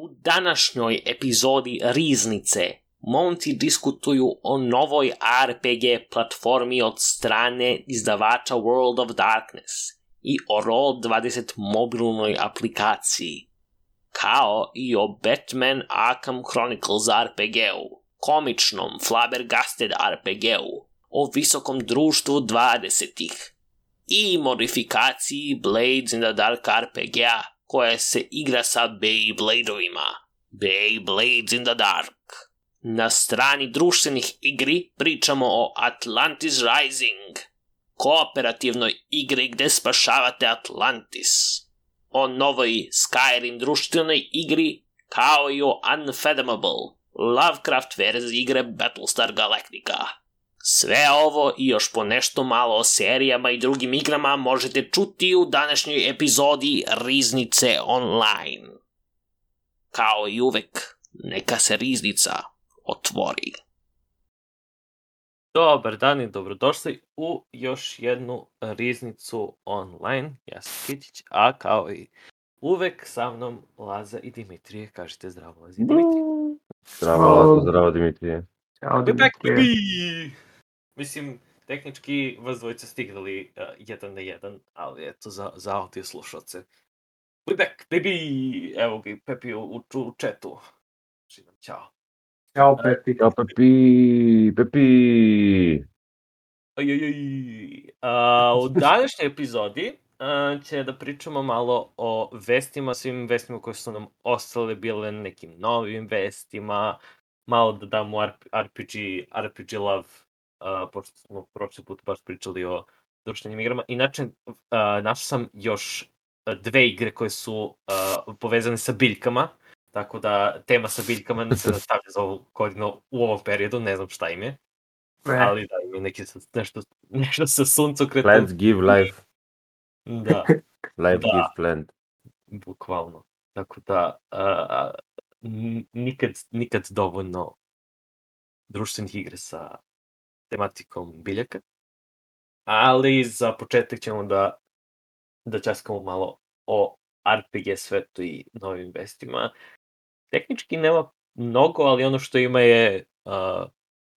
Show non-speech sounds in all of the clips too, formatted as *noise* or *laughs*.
U današnjoj epizodi Riznice momci diskutuju o novoj RPG platformi od strane izdavača World of Darkness i o Roll20 mobilnoj aplikaciji, kao i o Batman Arkham Chronicles RPG-u, komičnom Flabbergasted RPG-u, o visokom društvu 20-ih i modifikaciji Blades in the Dark RPG-a koja se igra sa Beybladeovima. Beyblades in the Dark. Na strani društvenih igri pričamo o Atlantis Rising, kooperativnoj igri gde spašavate Atlantis, o novoj Skyrim društvenoj igri, kao i o Unfathomable, Lovecraft verziji igre Battlestar Galactica. Sve ovo i još po nešto malo o serijama i drugim igrama možete čuti u današnjoj epizodi Riznice Online. Kao i uvek, neka se Riznica otvori. Dobar dan i dobrodošli u još jednu Riznicu Online. Ja sam Kitić, a kao i uvek sa mnom Laza i Dimitrije. Kažite zdravo Laza i Dimitrije. Zdravo, Lazo, zdravo Dimitrije. Ćao, Dimitrije. Mislim, tehnički vas dvojica stignuli uh, jedan na jedan, ali eto, za, za audio slušalce. We're back, baby! Evo ga i Pepi u, u, u chatu. Živim, Ćao. Ćao, Pepi. Ćao, Pepi, Pepi. Ojojoj. A, u *laughs* današnjoj epizodi a, će da pričamo malo o vestima, svim vestima koje su nam ostale, bile nekim novim vestima, malo da damo RP, RPG, RPG love, pošto smo prošli put baš pričali o društvenim igrama. Inače, a, našao sam još dve igre koje su a, povezane sa biljkama, tako da tema sa biljkama ne *laughs* se nastavlja za ovu godinu u ovom periodu, ne znam šta im je E, ali da ima neki sa, nešto, nešto sa suncokretom. Plants give life. Da, *laughs* Life Da. gives plant. bukvalno. Tako da, n- nikad, nikad dovoljno društvenih igre sa tematikom biljaka. Ali za početak ćemo da, da časkamo malo o RPG svetu i novim vestima. Tehnički nema mnogo, ali ono što ima je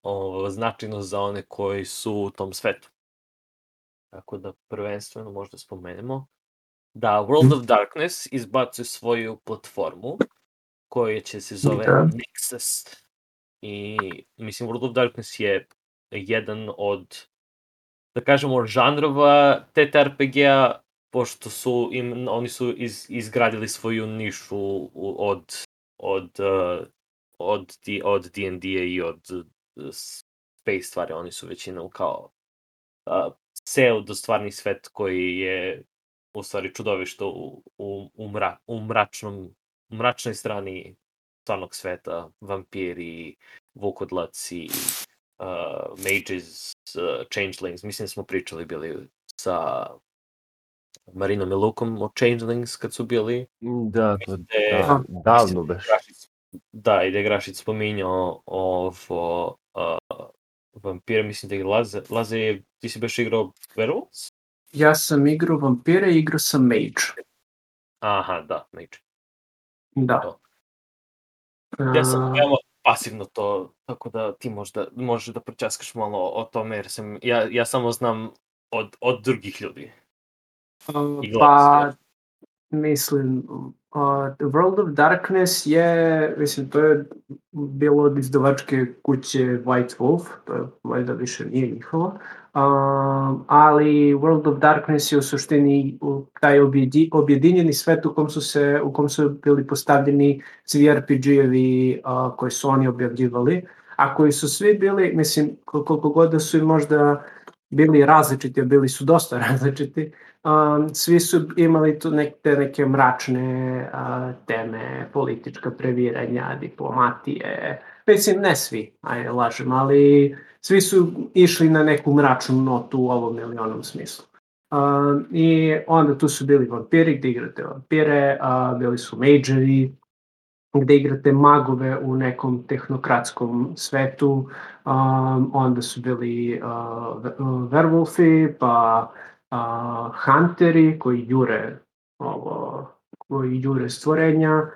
o, značajno za one koji su u tom svetu. Tako da prvenstveno možda spomenemo da World of Darkness izbacuje svoju platformu koja će se zove Da. Nexus. I mislim World of Darkness je jedan od da kažemo žanrova TTRPG-a pošto su im oni su iz, izgradili svoju nišu od od uh, od D- od D&D-a i od uh, space stvari. Oni su većinom kao uh, pseudo stvarni svet koji je u stvari čudovište u, u, u, mra, u mračnom u mračnoj strani stvarnog sveta, vampiri, vukodlaci, uh, mages, uh, changelings, mislim da smo pričali bili sa Marinom i Lukom o changelings kad su bili. Da, to Mislim da je- da, davno beš. Grašić, da, i da je Grašić spominjao ovo uh, vampire, mislim da je Laze, Laze je, ti si baš igrao Werewolves? Ja sam igrao vampire i igrao sam mage. Aha, da, Mage. Da. Ja sam veoma pasivno to, tako da ti možda, možeš da pročaskaš malo o tome, jer sam, ja, ja samo znam od, od drugih ljudi. pa, mislim, a, World of Darkness je, mislim, to je bilo od izdavačke kuće White Wolf, to je valjda više nije njihovo, Um, ali World of Darkness je u suštini taj objedi, objedinjeni svet u kom su se u kom su bili postavljeni svi RPG-evi uh, koje su oni objavljivali, a koji su svi bili, mislim, kol- koliko god da su i možda bili različiti, a bili su dosta *laughs* različiti, um, svi su imali tu nek, te neke mračne uh, teme, politička previranja, diplomatije, mislim, ne svi, ajde, lažem, ali svi su išli na neku mračnu notu u ovom ili onom smislu. Uh, I onda tu su bili vampiri, gde igrate vampire, uh, bili su magevi, gde igrate magove u nekom tehnokratskom svetu, um, onda su bili uh, uh, werewolfi, pa uh, hunteri koji jure ovo, koji jure stvorenja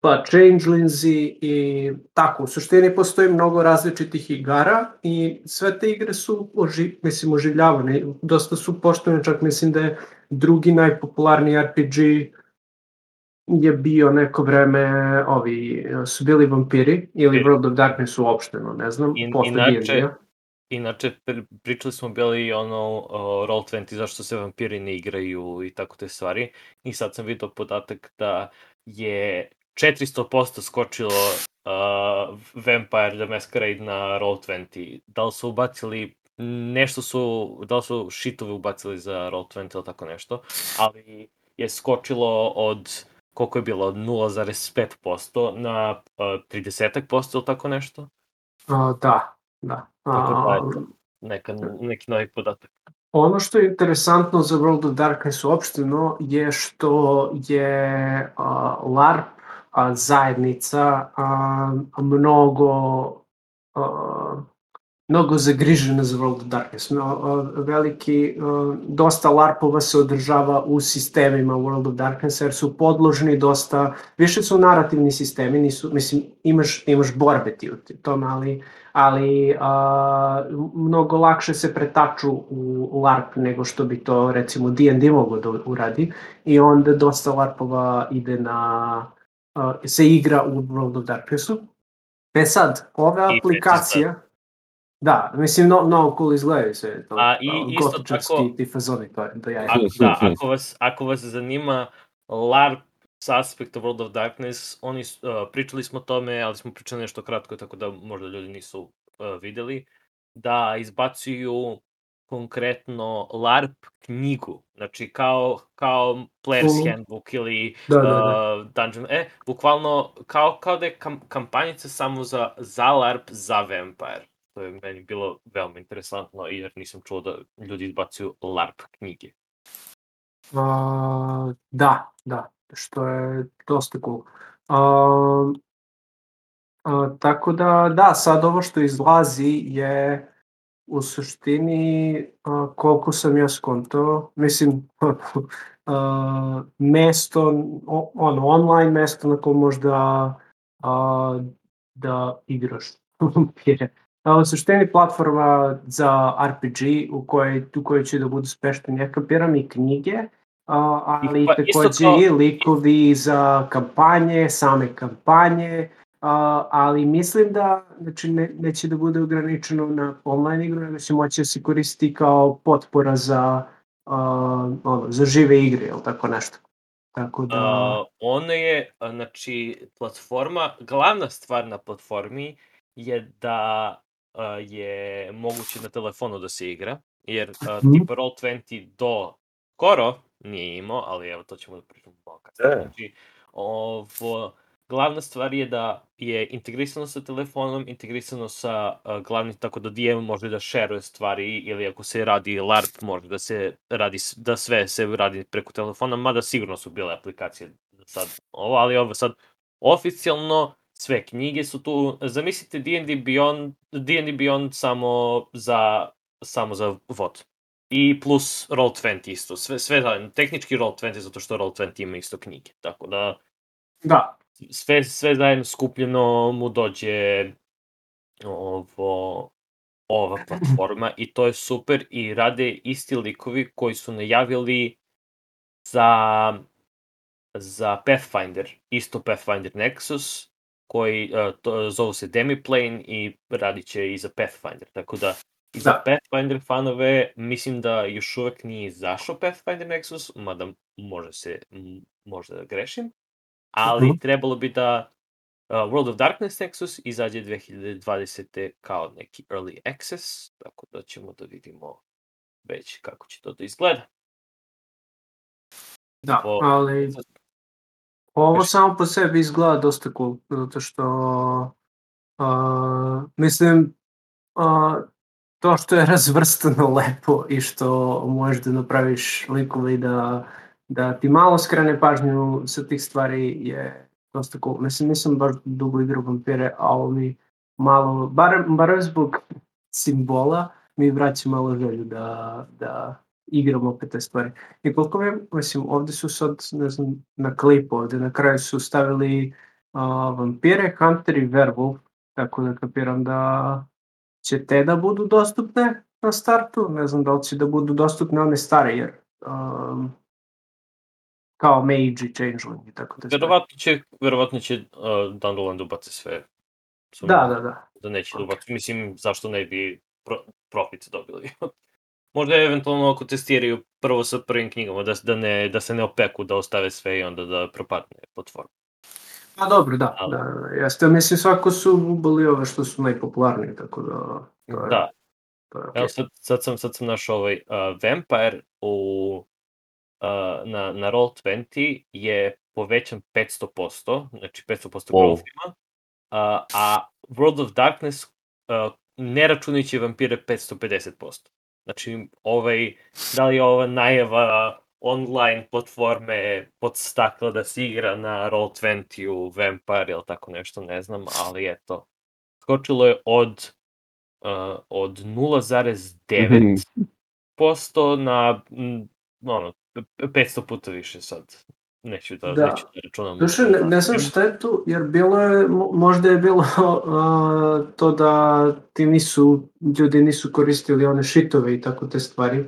pa Changelinsi i tako. U suštini postoji mnogo različitih igara i sve te igre su oži, mislim, oživljavane. Dosta su poštovane, čak mislim da je drugi najpopularniji RPG je bio neko vreme, ovi su bili vampiri ili World of Darkness uopšteno, ne znam, In, posle inače, D&D-a. inače, pri- pričali smo bili ono uh, Roll20, zašto se vampiri ne igraju i tako te stvari. I sad sam vidio podatak da je 400% skočilo uh, Vampire the Masquerade na Roll20. Da li su ubacili nešto su, da li su shitove ubacili za Roll20 ili tako nešto, ali je skočilo od koliko je bilo, od 0,5% na uh, 30% ili tako nešto. A, da, da. Tako da, eto, neka, neki novi podatak. Ono što je interesantno za World of Darkness uopšteno je što je a, LARP a, zajednica a, mnogo a, mnogo zagrižena za World of Darkness. Veliki, dosta LARPova se održava u sistemima World of Darkness jer su podložni dosta, više su narativni sistemi, nisu, mislim, imaš, imaš borbe ti u tome, ali ali a, mnogo lakše se pretaču u LARP nego što bi to recimo D&D mogo da uradi i onda dosta LARPova ide na, a, se igra u World of Darknessu. E sad, ove I aplikacije, da, mislim, no, no cool izgledaju sve to. A, i a, isto tako- ti fazoni, to je do jaja. Ako, da, ako vas, ako vas zanima LARP sa aspekta World of Darkness, oni, uh, pričali smo o tome, ali smo pričali nešto kratko, tako da možda ljudi nisu uh, videli, da izbacuju konkretno LARP knjigu, znači kao, kao Player's Mhm. Handbook ili Da, da, da. uh, Dungeon, e, bukvalno kao, kao da je kam, kampanjica samo za, za LARP za Vampire. To je meni bilo veoma interesantno, jer nisam čuo da ljudi izbacuju LARP knjige. A, da, da, što je dosta cool. A, a, tako da, da, sad ovo što izlazi je u suštini, a, koliko sam ja skonto, mislim, *laughs* a, mesto, ono, online mesto na kojem možda a, da igraš. *laughs* U suštini platforma za RPG u kojoj, u kojoj će da budu spešteni, ja kapiram i knjige, a, ali pa takođe kao- i likovi za kampanje, same kampanje, a, ali mislim da znači, ne, neće da bude ograničeno na online igru, nego će moći da se koristi kao potpora za, a, ono, za žive igre ili tako nešto. Tako da... Uh, ona je, znači, platforma, glavna stvar na platformi je da je moguće na telefonu da se igra, jer uh, tipa Roll20 do skoro nije imao, ali evo to ćemo da pričamo malo kasnije. E. Znači, ovo, glavna stvar je da je integrisano sa telefonom, integrisano sa uh, glavnim, tako da DM može da šeruje stvari ili ako se radi LARP može da se radi, da sve se radi preko telefona, mada sigurno su bile aplikacije sad ovo, ali ovo sad oficijalno sve knjige su tu, zamislite D&D Beyond, D&D Beyond samo za, samo za vod. I plus Roll20 isto, sve, sve zajedno, tehnički Roll20 zato što Roll20 ima isto knjige, tako da Da, sve, sve zajedno skupljeno mu dođe ovo, ova platforma i to je super i rade isti likovi koji su najavili za, za Pathfinder, isto Pathfinder Nexus, koji uh, to, zovu se Demiplane i radit će i za Pathfinder, tako da i za Da. Pathfinder fanove mislim da još uvek nije izašao Pathfinder Nexus, mada može se, možda da grešim, ali Mhm. trebalo bi da uh, World of Darkness Nexus izađe 2020. kao neki early access, tako da ćemo da vidimo već kako će to da izgleda. da, O- ali ovo Kaži. samo po sebi izgleda dosta cool, zato što a, mislim a, to što je *laughs* razvrstano lepo i što možeš da napraviš likove i da, da ti malo skrene pažnju sa tih stvari je dosta cool. Mislim, nisam baš dugo igrao vampire, ali malo, bar, bar zbog simbola, mi vraća malo želju da, da igram opet te stvari. I koliko mi, mislim, ovde su sad, ne znam, na klipu ovde, na kraju su stavili a, vampire, hunter i werewolf, tako da kapiram da će te da budu dostupne na startu, ne znam da li će da budu dostupne one stare, jer um, kao mage i changeling i tako da Verovatno će, verovatno će uh, Dandelion da ubaci sve. Da, da, da. Da neće da Ok. ubaci. Mislim, zašto ne bi pro, profit dobili? Možda je eventualno ako testiraju prvo sa prvim knjigama, da, da, ne, da se ne opeku, da ostave sve i onda da propadne platforma. Pa dobro, da, Ali- da, jeste. Mislim, svako su ubali ove što su najpopularniji, tako da... To je, Da, To je okay. Evo sad, sad sam, sad sam našao ovaj uh, Vampire u, uh, na, na Roll20 je povećan 500%, znači 500% Wow. growth ima, uh, a World of Darkness, uh, ne računajući vampire, 550%. Znači, ovaj, da li je ova najava online platforme podstakla da se igra na Roll20 u Vampire ili tako nešto, ne znam, ali eto. Skočilo je od uh, od 0,9% na mm, ono, 500 puta više sad. Neću da, Da. neću da računam. Duše, ne, ne znam šta je tu, jer bilo je, mo- možda je bilo *laughs* a, to da ti nisu, ljudi nisu koristili one šitove i tako te stvari.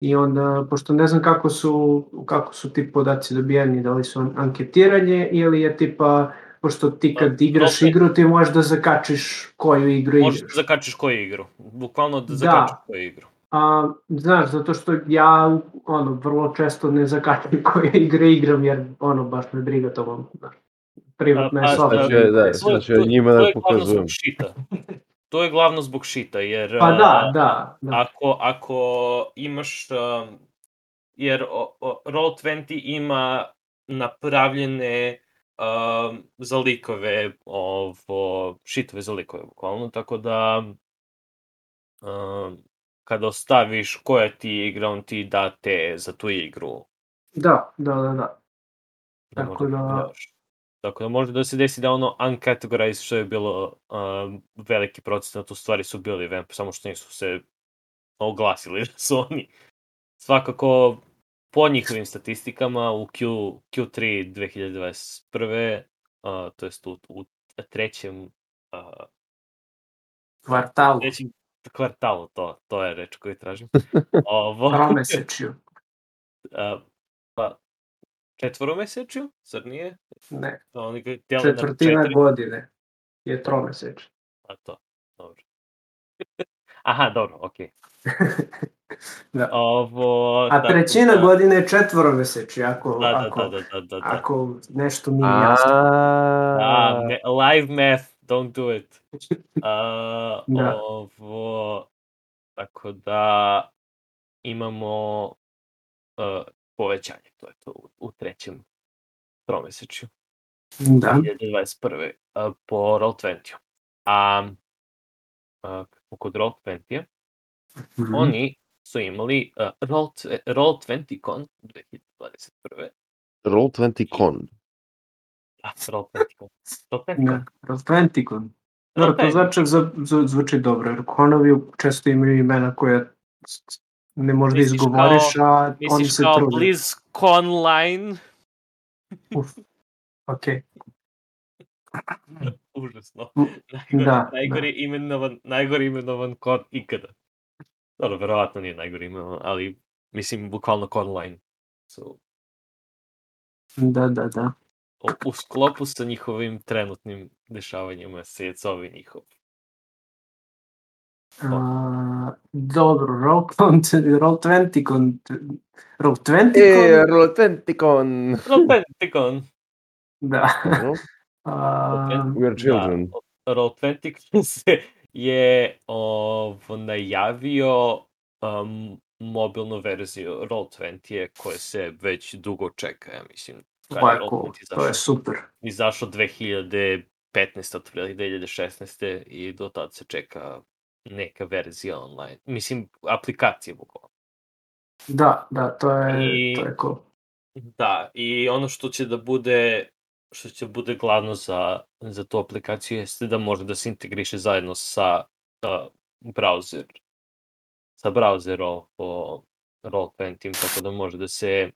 I onda, pošto ne znam kako su, kako su ti podaci dobijeni, da li su an- anketiranje ili je tipa, pošto ti kad Pa, igraš opet- igru, ti možeš da zakačiš koju igru Možeš igraš. da zakačiš koju igru. Bukvalno da Da. zakačiš koju igru. A, znaš, zato što ja ono, vrlo često ne zakačim *laughs* koje igre igram, jer ono, baš me briga to vam. znaš. Privatna je soba. Znači, da, znači njima to da pokazujem. To je glavno zbog šita, jer... Pa da, da, da. Ako, ako imaš, jer o- o- Roll20 ima napravljene um, za likove, ovo, šitove za likove, bukvalno, tako da um, kada ostaviš koja ti igra, on ti da te za tu igru. Da, da, da, da. Da Tako da- pogledaš. Tako da može da se desi da ono uncategorized što je bilo um, veliki procenat, u stvari su bili vamp, samo što nisu se oglasili *laughs* da su oni. Svakako, po njihovim statistikama u Q, Q3 2021. Uh, to jest u, u trećem, uh, Kvartalu, trećem kvartalu, to, to je reč koju tražim. *laughs* Ovo, tromesečju. *laughs* pa, četvoromesečju, zar nije? Ne, Oni ga dele na četvrtina četiri. godine je tromesečje. A to, dobro. *laughs* Aha, dobro, okej. da. Ovo... A tako trećina da- godine je četvoromesečje, ako, Da, da, ako, da, da, da, da, da. ako nešto nije jasno. Da, A, me, live math, don't do it. *laughs* A, Da. Ovo, tako da imamo uh, povećanje, to je to u, u trećem tromesečju. Da, 2021. a, po Roll20. A, a kod Roll20 Mhm. oni su imali uh, Roll, Roll20 Con 2021. Roll20 Con. A, Roll20 Con. Roll20 Da, Roll20con. Dobro, to Roll20. znači, zv- zv- zvuči dobro, jer konovi često imaju imena koje ne možda Misliš izgovoriš, a oni Misliš se kao trude. BlizzConline? Uf, ok. *clears throat* Užasno. Mm, Najgori, da, najgori imenovan, najgori imenovan kon ikada. Dobro, verovatno nije najgori imenovan, ali mislim bukvalno conline. So, Da, da, da. U, sklopu sa njihovim trenutnim dešavanjima se je covi njihov. A, dobro, Roll20, Roll20con, Roll20con, E, Roll20 Con. Roll20con. da. No, *laughs* A, We are children. Da, Roll20 se je ovo, najavio um, mobilnu verziju Roll20 koje se već dugo čeka, ja mislim. Kad to je cool, Roll20 to je izašao. super. izašao 2015. otprilike 2016. i do tad se čeka neka verzija online. Mislim, aplikacije bukvalno. Da, da, to je, I- to je cool. Da, i ono što će da bude što će bude glavno za, za tu aplikaciju jeste da može da se integriše zajedno sa uh, browser sa browserom po Roll20, tako da može da se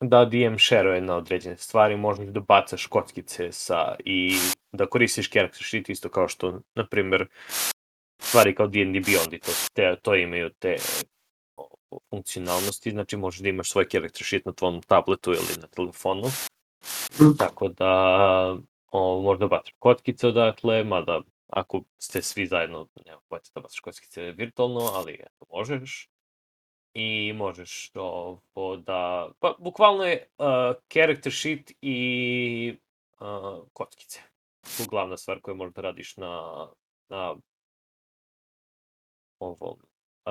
da DM share na određene stvari, možeš da bacaš kockice sa i da koristiš character sheet isto kao što, na primer, stvari kao D&D Beyond i to, te, to imaju te funkcionalnosti, znači možeš da imaš svoj character sheet na tvom tabletu ili na telefonu. Mm. Tako da o, možda bacaš kockice odatle, mada ako ste svi zajedno, nema pojete da bacaš kockice virtualno, ali eto, možeš. I možeš ovo da, pa bukvalno je uh, character sheet i uh, kockice. Tu glavna stvar koju možeš da radiš na, na ovom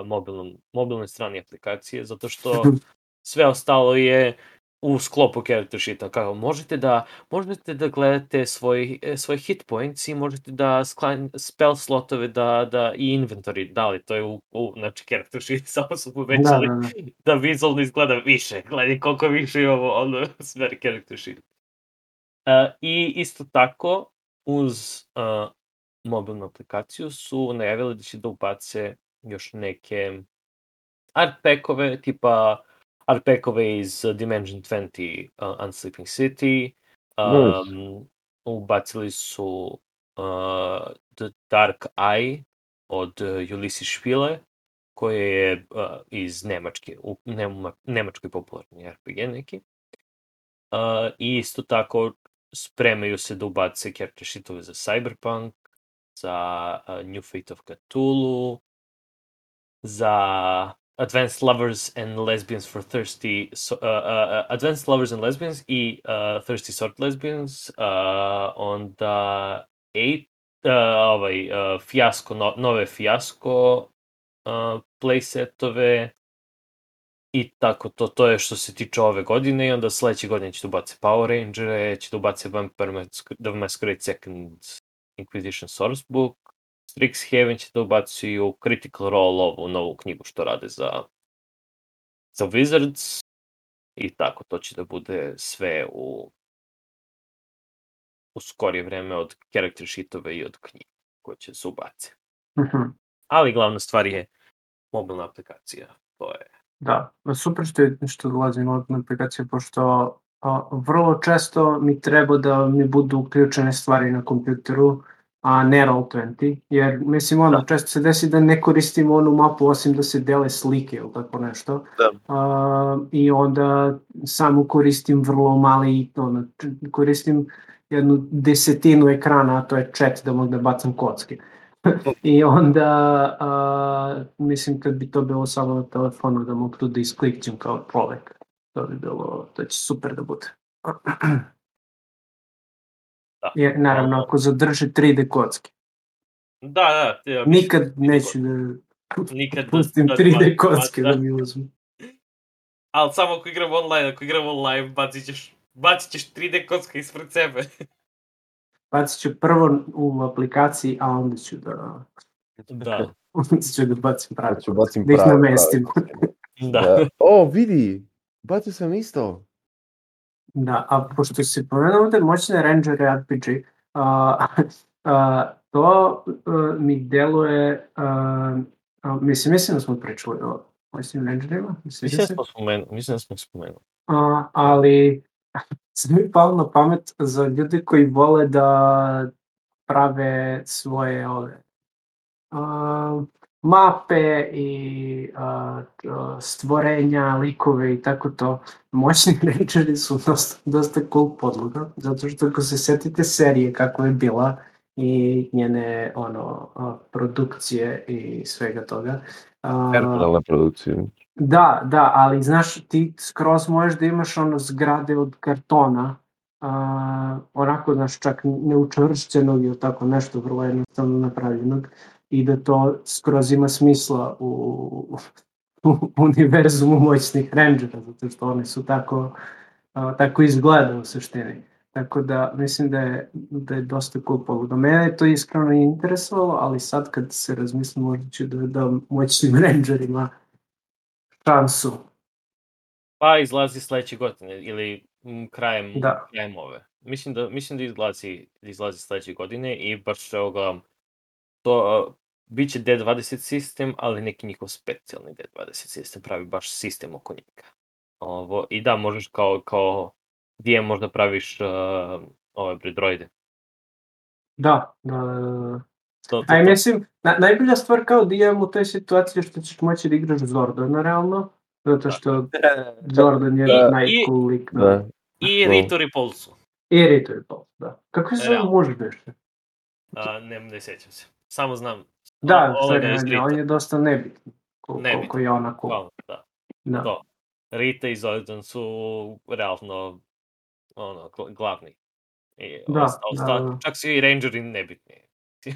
mobilnom, mobilnoj strani aplikacije, zato što *laughs* sve ostalo je u sklopu character sheeta, kao možete da, možete da gledate svoj, e, svoj hit points i možete da sklan, spell slotove da, da, i inventory, da li to je u, u znači character sheet, *laughs* samo su povećali Da, da, da, da vizualno izgleda više, gledaj koliko više imamo ono *laughs* sve character sheet. Uh, I isto tako, uz uh, mobilnu aplikaciju su najavili da će da ubace još neke art packove, tipa art packove iz Dimension 20 uh, Unsleeping City, um, ubacili su uh, The Dark Eye od uh, Ulysses Špile, koje je uh, iz Nemačke, u Nema, Nemačkoj popularni RPG neki. Uh, I isto tako spremaju se da ubace character sheetove za Cyberpunk, za uh, New Fate of Cthulhu, za Advanced Lovers and Lesbians for Thirsty, so, uh, uh, Advanced Lovers and Lesbians i uh, Thirsty Sort Lesbians, uh, onda eight, uh, ovaj, uh, fijasko, no, nove fijasko uh, playsetove i tako to, to je što se tiče ove godine i onda sledeće godine će da ubace Power Rangere, će da ubace Vampire Masquerade Second Inquisition Source Book, Strixhaven će da ubacuju Critical Role ovu novu knjigu što rade za, za Wizards i tako to će da bude sve u u skorije vreme od character sheetove i od knjiga koje će se ubace. Mhm. Ali glavna stvar je mobilna aplikacija. To je Da, super što, je, što dolazi mobilna aplikacija, pošto a, vrlo često mi treba da mi budu uključene stvari na kompjuteru, a ne Roll20, jer mislim ono, često se desi da ne koristim onu mapu osim da se dele slike ili tako nešto. Da. A, I onda samo koristim vrlo mali, ono, koristim jednu desetinu ekrana, a to je chat da mogu da bacam kocke. *laughs* I onda, a, mislim, kad bi to bilo samo na telefonu, da mogu tu da isklikćem kao čovek. To bi bilo, to će super da bude. *clears throat* Da. Je, naravno, ako zadrže 3D kocke. Da, da. te- Ja, Nikad neću da nikad da- pustim da- 3D da- kocke da- da mi uzmu. Ali samo ako igram online, ako igram online, bacit ćeš, bacit ćeš 3D kocka ispred sebe. *laughs* Bacit ću prvo u aplikaciji, a onda ću da, da, *laughs* onda ću da bacim pravi Ja ću bacim da ih namestim. da. Da. O, vidi, bacio sam isto. Da, a pošto si pomenuo ovde moćne Rangere RPG, a, a, to a, mi deluje, a, a, mislim, mislim da smo pričali o moćnim Rangerima, mislim, Mislim da smo spomenuli, mislim da smo spomenuli. a, ali sad *laughs* mi palo na pamet za ljude koji vole da prave svoje ove a, mape i a, a, stvorenja, likove i tako to. Moćni *laughs* rangeri su dosta, dosta cool podloga, zato što ako se setite serije kako je bila i njene ono, produkcije i svega toga, a, Fenomenalna produkcija. Da, da, ali znaš, ti skroz možeš da imaš ono zgrade od kartona, a, onako, znaš, čak neučvršćenog ili tako nešto vrlo jednostavno napravljenog i da to skroz ima smisla u, u univerzumu moćnih rangera, zato što oni su tako, a, tako izgleda u suštini. Tako da mislim da je, da je dosta cool pogled. Mene je to iskreno interesovalo, ali sad kad se razmislim možda ću da dam moćnim rangerima šansu. Pa izlazi sledeće godine ili m, krajem, Da. krajem ove. Mislim da, mislim da izlazi, da izlazi sledeće godine i baš evo gledam to uh, biće D20 sistem, ali neki njihov specijalni D20 sistem pravi baš sistem oko njega. Ovo, I da, možeš kao, kao DM možda praviš uh, ove bre droide. Da, da, da, da. To, to, A i to. mislim, na, najbolja stvar kao DM u toj situaciji je što ćeš moći da igraš Zordana realno, zato što Jordan je Da. najcool lik. Da. Da. I Da. Rito Repulsu. I Rito je to, da. Kako se zove Realno. muž beše? A, ne, ne sjećam se. Samo znam. Da, o- stvari, ovoga iz on, je- Rita. on je dosta nebitan. Kol, Nebitan. Koliko je ona cool. Hvala, da. Da. To. Rita i Zoltan su realno ono, gl- glavni. I Da, osta, da, osta, da. Čak su i Rangeri nebitni. *laughs*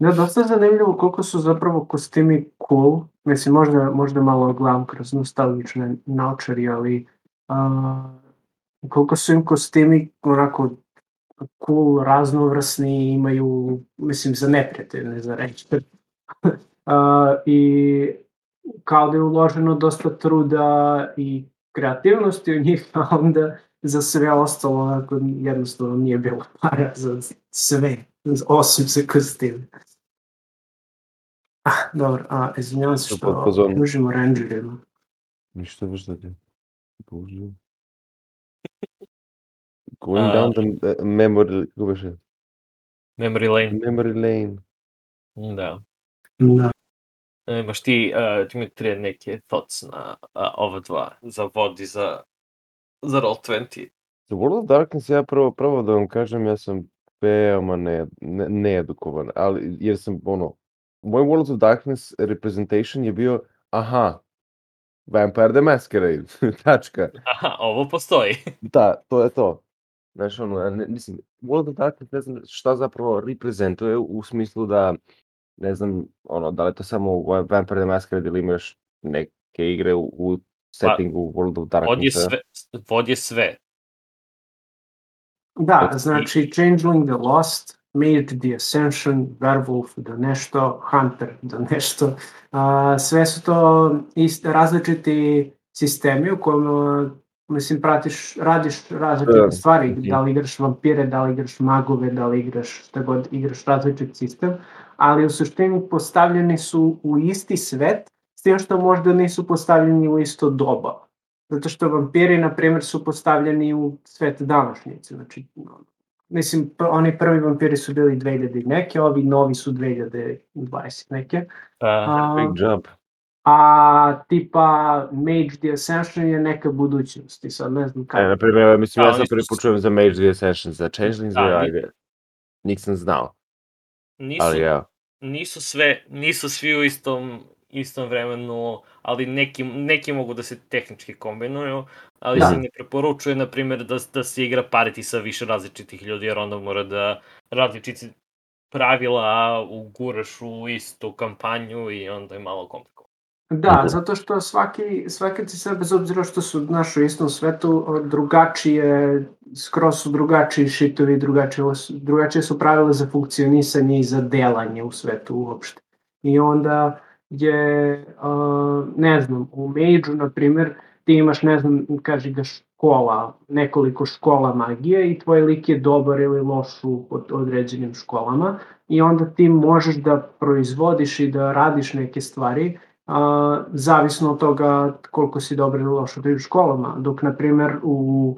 Da, dosta zanimljivo koliko su zapravo kostimi cool. Mislim, možda, možda malo gledam kroz nostalgične naočari, ali a, koliko su im kostimi onako cool, raznovrsni, imaju, mislim, za neprijatelje, za reći. *laughs* A, I kao da je uloženo dosta truda i kreativnosti u njih, a onda za sve ostalo onako jednostavno nije bilo para za sve, osim za kostime. Ah, dobro, a izvinjavam se što fazon. užimo rangerima. Нищо виждате. Боже. Going А. down the uh, memory, kako беше? Memory Lane. Memory lane. Da. Da. E, Imaš ti, uh, Dimitrije, neke thoughts na uh, ova dva, za vod i za, za Roll20. За World of Darkness ja prvo, prvo da vam kažem, ja sam veoma ne, ne, needukovan, ali jer sam ono, moj World of Darkness representation je bio, aha, Vampire the Masquerade, *laughs* tačka. Aha, ovo postoji. Da, to je to. Znaš, ono, ne, mislim, World of Darkness ne znam šta zapravo reprezentuje u smislu da, ne znam, ono, da li to samo Vampire the Masquerade ili imaš neke igre u, u settingu World of Vod je sve. Vod je sve. Da, Od- znači Changeling the Lost, Mage the Ascension, Werewolf da nešto, Hunter da nešto. A, sve su to iste, različiti sistemi u kojima mislim, pratiš, radiš različite Da, stvari, da li igraš vampire, da li igraš magove, da li igraš šta god, igraš različit sistem, ali u suštini postavljeni su u isti svet, s tim što možda nisu postavljeni u isto doba. Zato što vampiri, na primjer, su postavljeni u svet današnjice. Znači, mislim, pr- oni prvi vampiri su bili 2000 i neke, ovi novi su 2020 neke. Uh, A, Big jump. A tipa Mage the Ascension je neka budućnost i sad ne znam E, kako. na primjer, mislim, Da, ja sam prvi s- put čujem za Mage the Ascension, za Changeling, Da, ajde. Nisam znao, nisu, ali ja. nisu sve, nisu svi u istom, istom vremenu, ali neki, neki mogu da se tehnički kombinuju, ali Da. se ne preporučuje, na primjer, da, da se igra pariti sa više različitih ljudi, jer onda mora da različiti pravila uguraš u istu kampanju i onda je malo komplikovano. Da, zato što svaki, svaki ti sad, bez obzira što su naš u istom svetu, drugačije, skroz su drugačiji šitovi, drugačije, drugačije su pravila za funkcionisanje i za delanje u svetu uopšte. I onda je, ne znam, u Mage-u, na primjer, ti imaš, ne znam, kaži ga škola, nekoliko škola magije i tvoj lik je dobar ili loš u od- određenim školama i onda ti možeš da proizvodiš i da radiš neke stvari a, zavisno od toga koliko si dobar ili loš u školama. Dok, na primer, u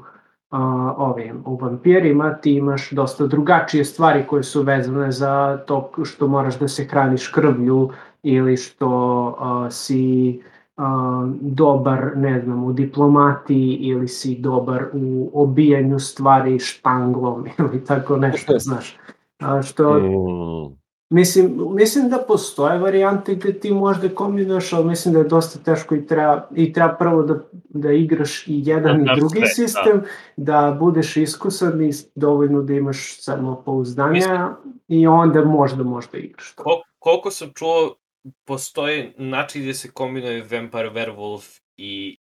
a, ovim, u vampirima ti imaš dosta drugačije stvari koje su vezane za to što moraš da se hraniš krvlju ili što a, si a, dobar, ne znam, u diplomatiji ili si dobar u obijanju stvari štanglom *laughs* ili tako nešto, znaš. A, što Mm, Mislim, mislim da postoje varijante gde ti možda kombinuješ, ali mislim da je dosta teško i treba, i treba prvo da, da igraš i jedan Da i znaš drugi sve, da. sistem, da. budeš iskusan i dovoljno da imaš samo pouzdanja i onda možda možda igraš to. Kol, koliko sam čuo, postoji način gdje se kombinuje Vampire, Werewolf i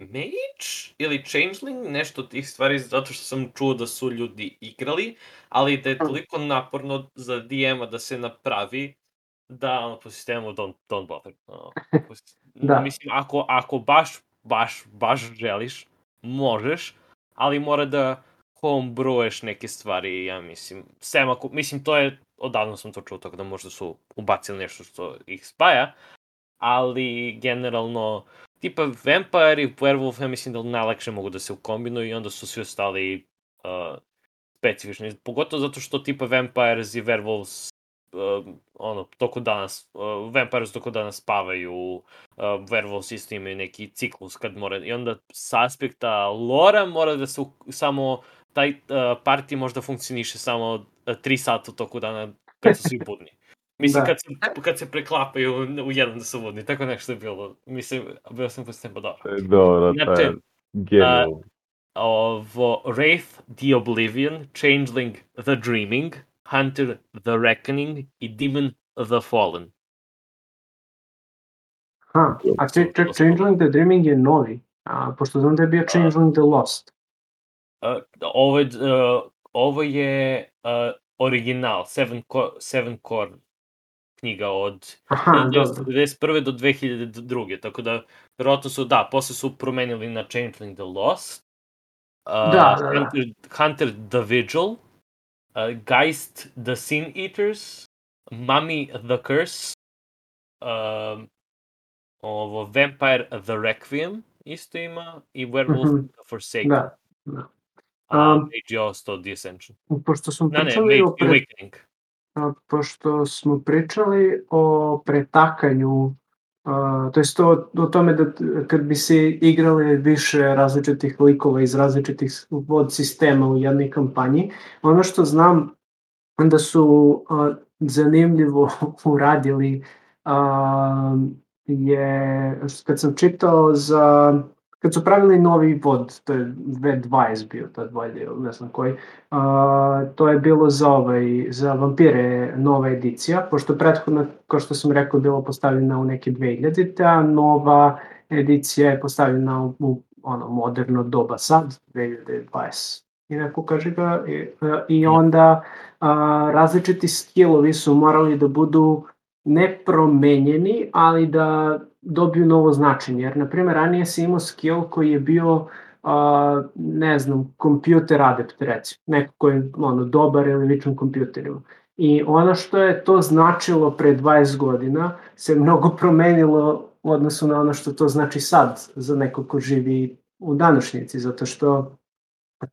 Mage ili Changeling, nešto od tih stvari, zato što sam čuo da su ljudi igrali, ali da je toliko naporno za DM-a da se napravi, da ono, po sistemu don't, don't bother. Ono, *laughs* po Da. Mislim, ako, ako baš, baš, baš želiš, možeš, ali mora da homebreweš neke stvari, ja mislim. Sem ako, mislim, to je, odavno sam to čuo, tako da možda su ubacili nešto što ih spaja, ali generalno tipa Vampire i Werewolf, ja mislim da najlakše mogu da se ukombinuju i onda su svi ostali uh, specifični. Pogotovo zato što tipa Vampires i Werewolves uh, ono, toko danas, uh, Vampires toko danas spavaju, uh, Werewolves isto imaju neki ciklus kad mora, i onda s aspekta lora mora da se samo, taj uh, party možda funkcioniše samo uh, 3 sata toku dana kad su svi budni. Mislim, da. kad, se, kad se preklapaju u jedan da su budni, tako nešto je bilo. Mislim, bio sam pusten, pa dobro. E, dobro, Znači, to je genijalno. uh, ovo Wraith the Oblivion, Changeling the Dreaming, Hunter the Reckoning i Demon the Fallen. Ha, a če, če, Changeling the Dreaming je novi, a, pošto znam da je bio Changeling the Lost. Uh, ovo, je, uh, ovo je uh, original, Seven, Co Seven Core knjiga od Aha, dobro. 1991. do 2002. Tako da, verovatno su, da, posle su promenili na Changeling the Lost, uh, Da, da, da. Hunter, Hunter the Vigil, uh, Geist the Sin Eaters, Mummy the Curse, um, ovo Vampire the Requiem isto ima i Werewolf Mhm. the Forsaken. Da, da. Um, je ostao The Ascension. Pošto smo Ne, ne, pričali o Awakening. Pošto smo pričali o pretakanju, to jest to, o tome da kad bi se igrale više različitih likova iz različitih vod sistema u jednoj kampanji, ono što znam da su zanimljivo *laughs* uradili je, kad sam čitao za, kad su pravili novi vod, to je V20 bio tad valjda, ne znam koji, a, to je bilo za ovaj, za vampire nova edicija, pošto prethodno, kao što sam rekao, bilo postavljena u neke 2000-te, a nova edicija je postavljena u, u ono moderno doba sad, 2020 i neko kaže ga, i, i onda a, različiti skillovi su morali da budu nepromenjeni, ali da dobiju novo značenje. Jer, na primjer, ranije si imao skill koji je bio a, ne znam, kompjuter adept, recimo. Neko koji je ono, dobar ili ličan kompjuterima. I ono što je to značilo pre 20 godina se mnogo promenilo u odnosu na ono što to znači sad za neko ko živi u današnjici, zato što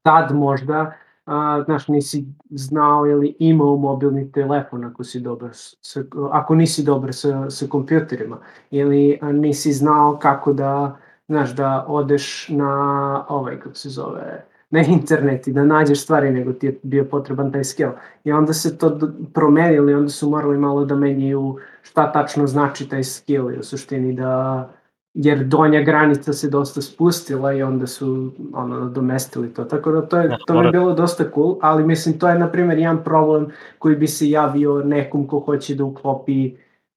tad možda a, znaš, nisi znao ili imao mobilni telefon ako si dobar sa, ako nisi dobar sa, sa kompjuterima ili a, nisi znao kako da znaš, da odeš na ovaj, kako se zove, na internet i da nađeš stvari, nego ti je bio potreban taj skill. I onda se to promenilo i onda su morali malo da menjaju šta tačno znači taj skill i u suštini da jer donja granica se dosta spustila i onda su ono nadomestili to. Tako da to je Da, to bi mora- bilo dosta cool, ali mislim to je na primjer jedan problem koji bi se javio nekom ko hoće da uklopi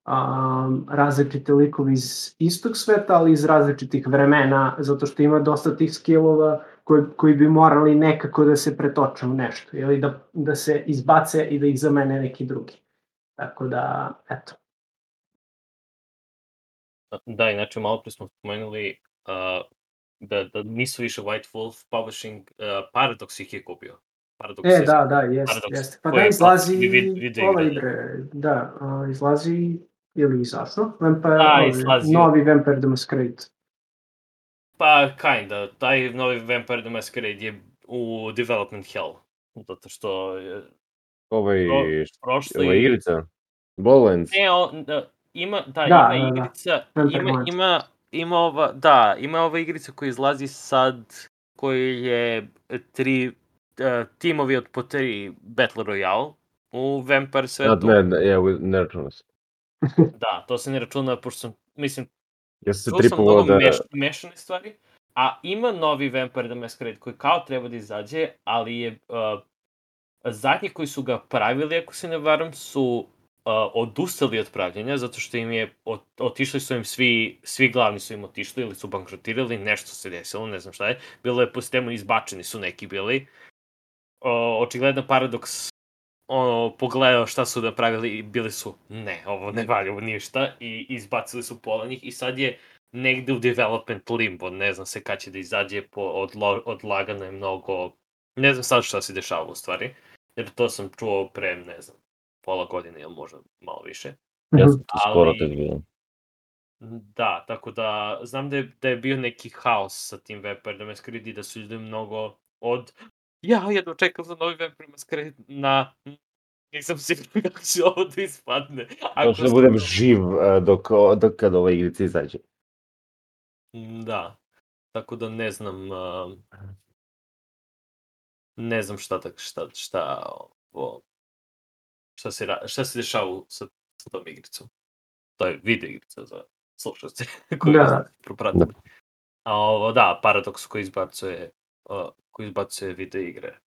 um, različite likove iz istog sveta, ali iz različitih vremena, zato što ima dosta tih skillova koji, koji bi morali nekako da se pretoče u nešto, ili da, da se izbace i da ih zamene neki drugi. Tako da, eto. Da, inače malo pre smo spomenuli uh, da, da nisu više White Wolf Publishing, uh, Paradox ih je kupio. Paradox E, je- da, da, jeste, Paradox, jeste. Pa da, izlazi ovaj igra. da, a, izlazi ili izašao, Vampire, Da, ovaj, izlazio. novi Vampire the Masquerade. Pa, kinda. Taj novi Vampire the Masquerade je u development hell. Zato što je Ovaj, Pro- prošli... ova igrica. Borderlands. Ne, on, da, ima, da, Da, ima da, da. igrica, Vampire ima, Hunt. ima, ima ova, da, ima ova igrica koja izlazi sad, koji je e, tri, uh, timovi od po tri Battle Royale u Vampire Da, svetu. ne, ne, ja, ne računam se. Da, to se ne računa, pošto sam, mislim, Ja se čuo sam tripovao mnogo da... meš, mešane stvari, a ima novi Vampire the Masquerade koji kao treba da izađe, ali je uh, zadnji koji su ga pravili, ako se ne varam, su odustali od pravljenja, zato što im je, ot, otišli su im svi, svi glavni su im otišli ili su bankrotirali, nešto se desilo, ne znam šta je. Bilo je po sistemu izbačeni su neki bili. O, očigledno Paradox ono, pogledao šta su napravili i bili su, ne, ovo ne valja, ništa, i izbacili su pola njih i sad je negde u development limbo, ne znam se kad će da izađe, po, odlo, odlagano je mnogo, ne znam sad šta se dešava u stvari, jer to sam čuo pre, ne znam, pola godine ili možda malo više. Ja Mhm. sam to skoro Ali- tek vidio. Da, tako da znam da je, da je bio neki haos sa tim Vampire the Masquerade i da su ljudi mnogo od ja jedno čekam za novi Vampire Masquerade na nisam siguran kako će ovo da ispadne. Ako da budem živ uh, dok, dok kad ova igrica izađe. Da, tako da ne znam uh, ne znam šta, tak, šta, šta, šta, se, šta se dešava sa, sa tom igricom. To je video igrica za slušalce *laughs* koji da. propratili. Da. A ovo, da, Paradox koji izbacuje, uh, koji izbacuje video igre.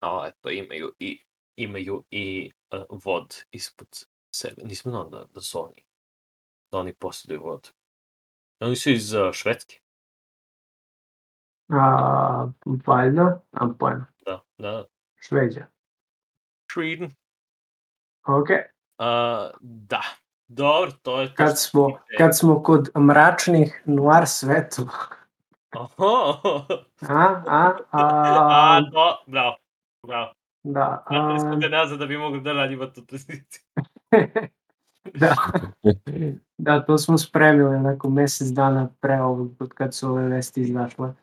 A eto, imaju i, imaju i uh, vod ispod sebe. Nisam znao da, da su oni, da oni posjeduju vod. Oni su iz uh, Švedske. A, valjda, nemam pojma. Da, da. Šveđa. Sweden. Ok. Uh, da, Dobro, to je to Kad smo, kad smo kod mračnih noir svetova. Oho! A, a, a... A, to, bravo, bravo. Da. Vratili smo ga nazad da bi mogli da radimo tu tranziciju. *laughs* da. da, to smo spremili nakon mesec dana pre ovog, od kad su ove vesti izašle.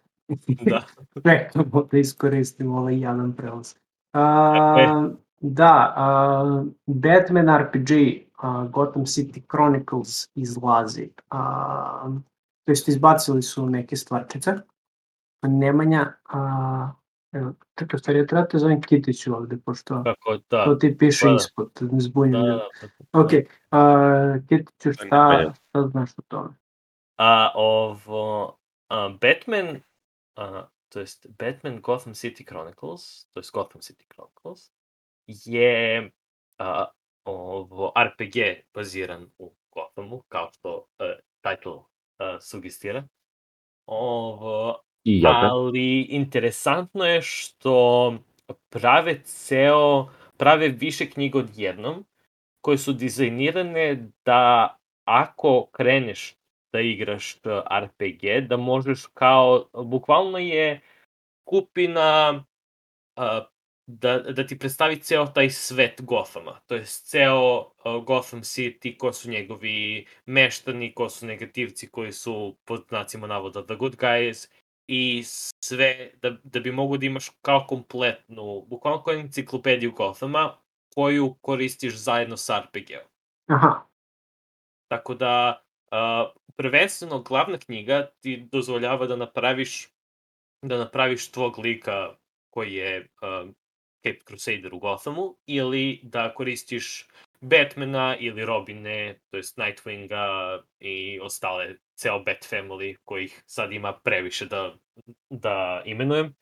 da. *laughs* Čekamo da iskoristimo ovaj jadan prelaz. A, da, uh, Batman RPG uh, Gotham City Chronicles izlazi. Uh, to jest izbacili su neke stvarčice. Nemanja, uh, evo, čekaj, stvari, ja treba te zovem Kitiću ovde, pošto Kako, da. to ti piše Pa da. ispod, zbunjam. Da, Da, da, da. Ok, uh, Kitiću, šta, šta znaš o tome? A ovo, a, Batman, a, to jest Batman Gotham City Chronicles, to jest Gotham City Chronicles, je a, ovo RPG baziran u Gothamu, kao što uh, title uh, sugestira. Ovo, I ja da. ali interesantno je što prave ceo, prave više knjiga odjednom, koje su dizajnirane da ako kreneš da igraš RPG, da možeš kao, bukvalno je kupina a, da, da ti predstavi ceo taj svet Gothama. To je ceo uh, Gotham City, ko su njegovi meštani, ko su negativci koji su pod znacima navoda the good guys i sve da, da bi mogu da imaš kao kompletnu, bukvalno kao enciklopediju Gothama koju koristiš zajedno sa RPG-om. Aha, Tako da, uh, prvenstveno glavna knjiga ti dozvoljava da napraviš da napraviš tvog lika koji je uh, Cape Crusader u Gothamu ili da koristiš Batmana ili Robine, to jest Nightwinga i ostale, ceo Bat family kojih sad ima previše da, da imenujem,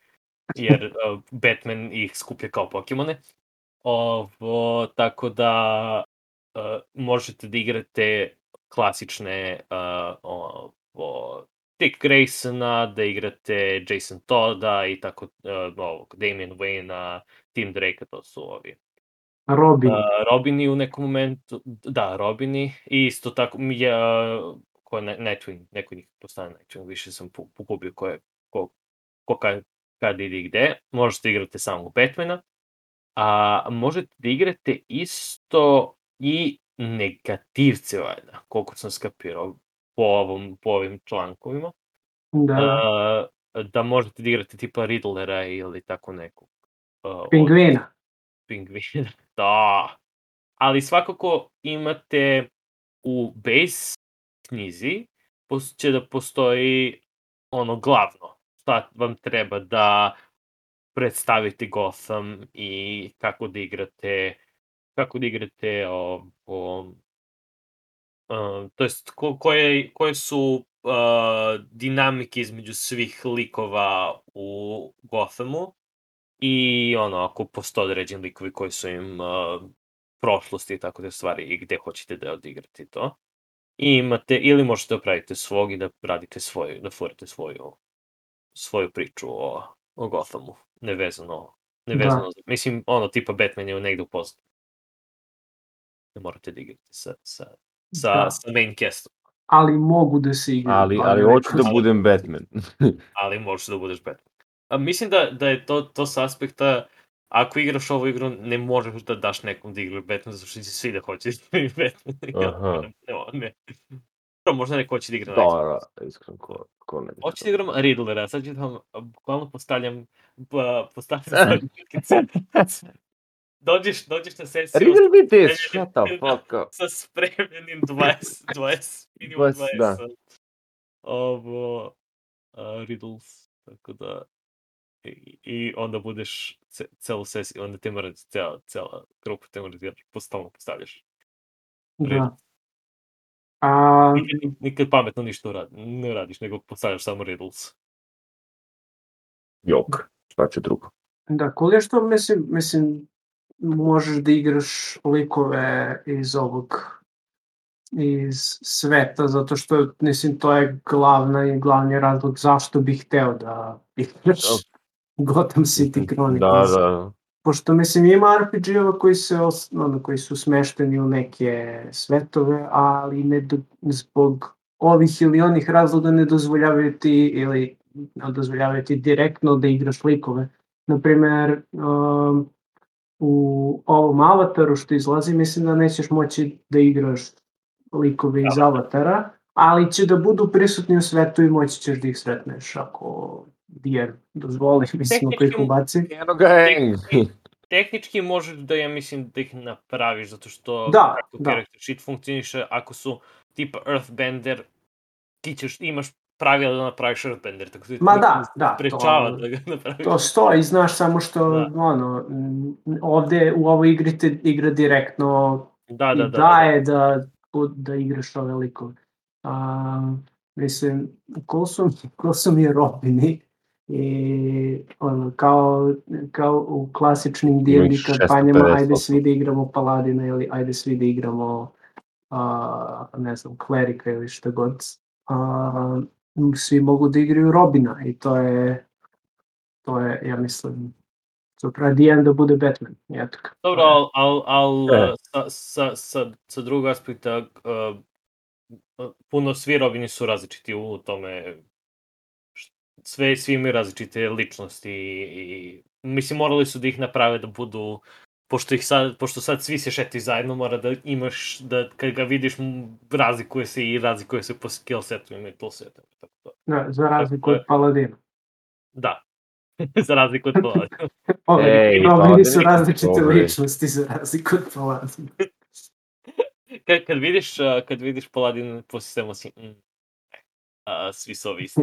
jer uh, *laughs* Batman ih skuplja kao Pokemone. Ovo, tako da uh, možete da igrate klasične uh, ovo, Dick Graysona, da igrate Jason Todda i tako uh, ovog Damian Wayne-a, Tim Drake, to su ovi. Robin. Uh, Robini u nekom momentu, da, Robini, i isto tako, je, uh, ko je Nightwing, neko njih postane Nightwing, više sam pogubio ko je, ko, ko kad, kad ide i gde. Možete igrate samo Batmana, a možete da igrate isto i negativce, valjda, koliko sam skapirao po, ovom, po ovim člankovima. Da, Uh, da možete da igrate tipa Riddlera ili tako nekog. Uh, od- pingvina. pingvina. *laughs* Da. Ali svakako imate u base knjizi će da postoji ono glavno. Šta vam treba da predstavite Gotham i kako da igrate kako da igrate ovo uh, to jest ko, koje, koje su uh, dinamike između svih likova u Gothamu i ono, ako postoje određeni likovi koji su im uh, prošlosti i tako te stvari i gde hoćete da odigrate to. I imate, ili možete da pravite svog i da radite svoju, da furate svoju, svoju priču o, o Gothamu, nevezano, nevezano, da. mislim, ono, tipa Batman je negde u pozadini. Ne morate da igrate sa, sa, sa, Da. sa main castom, Ali mogu da se igraju. Ali, ali hoću da budem Batman. *laughs* ali možeš da budeš Batman. A, mislim da, da je to, to s aspekta, ako igraš ovu igru, ne možeš da daš nekom da igra Batman, zato što će svi da hoće da igra Batman. *laughs* Aha. ne, ne, možda neko hoće da igra. Da, da, iskreno, ko, ko ne. Hoću da igram Riddlera, sad ću da vam bukvalno postavljam, pa, postavljam. *laughs* Dođeš, dođeš na sesiju Riddle me this, shut the fuck up. sa spremljenim 20, 20, minimum 20, 20 da. Ovo, uh, Riddles, tako da, i, i onda budeš ce, celu sesiju, onda te mora, cela, cela grupa te mora da postalno postavljaš. Da. A, Nikad, nikad pametno ništa uradi, ne radiš, nego postavljaš samo Riddles. Jok, šta će drugo? da, cool je što mislim, mislim, možeš da igraš likove iz ovog iz sveta, zato što, mislim, to je glavna i glavni razlog zašto bih hteo da igraš *laughs* Gotham City Chronicles. Da, da. Pošto, mislim, ima RPG-ova koji, se, ono, koji su smešteni u neke svetove, ali ne do, zbog ovih ili onih razloga ne dozvoljavaju ti ili ne dozvoljavaju ti direktno da igraš likove. Naprimer, um, u ovom avataru što izlazi, mislim da nećeš moći da igraš likove iz avatara, ali će da budu prisutni u svetu i moći ćeš da ih sretneš ako DM dozvoli, mislim, ako ih Tehnički- ubaci. Eno gang! Tehnički možeš da, ja mislim, da ih napraviš, zato što Da, kako da. character sheet funkcioniše, ako su tipa Earthbender, ti ćeš, imaš pravila da napraviš Earthbender, tako da ti Ma da, da, to- sprečava da ga napraviš. To stoji, znaš, samo što, Da. ono, ovde u ovoj igri te igra direktno Da, da, da, da, da. daje da, da igraš ove likove. A, mislim, cool su, cool su mi Robini i ono, kao, kao u klasičnim D&D kampanjama, 650 ajde svi da igramo Paladina ili ajde svi da igramo a, ne znam, klerika ili šta god. A, svi mogu da igraju Robina i to je to je, ja mislim, super DM da bude Batman. Eto. Dobro, al, al, al E. sa, sa, sa, sa drugog aspekta, uh, puno svi Robini su različiti u tome, sve, svi imaju različite ličnosti i, i mislim morali su da ih naprave da budu pošto ih sad, pošto sad svi se šetaju zajedno, mora da imaš, da kad ga vidiš, razlikuje se i razlikuje se po skill setu i tool setu. Tako da, Da, *laughs* za razliku od Paladina. *laughs* da. za razliku od Paladina. Ove, Ej, Paladini su različite dobri. ličnosti za razliku od Paladina. *laughs* kad, kad vidiš, kad vidiš Paladin po sistemu si, mm, e, a, svi su ovi isti.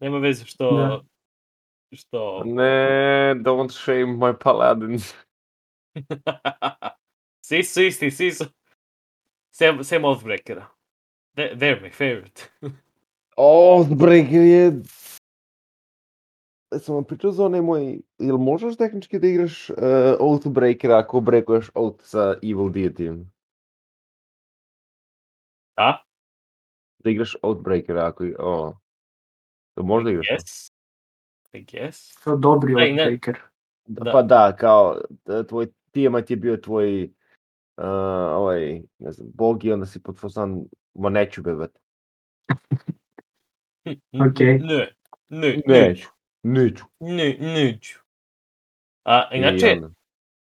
Nema veze što, Da. što, Ne, don't shame my paladin. *laughs* svi su isti, svi su, sem, sem Oathbreakera. They, they're my favorite. Oathbreaker je... E, Sam vam pričao za onaj moj... Jel možeš tehnički da igraš uh, Oathbreaker ako brekuješ Oath sa Evil Deity? Da? Da igraš Oathbreaker ako... O. Da možda igraš? Yes. I guess. Kao dobri Da, Oathbreaker. Da. Pa da, kao, da, tvoj Tiamat je bio tvoj, uh, ovaj, ne znam, bog i onda si pod fosan, ma neću bebat. *laughs* Okej. Ne, ne, Neću, neću. ne, neću. A, inače,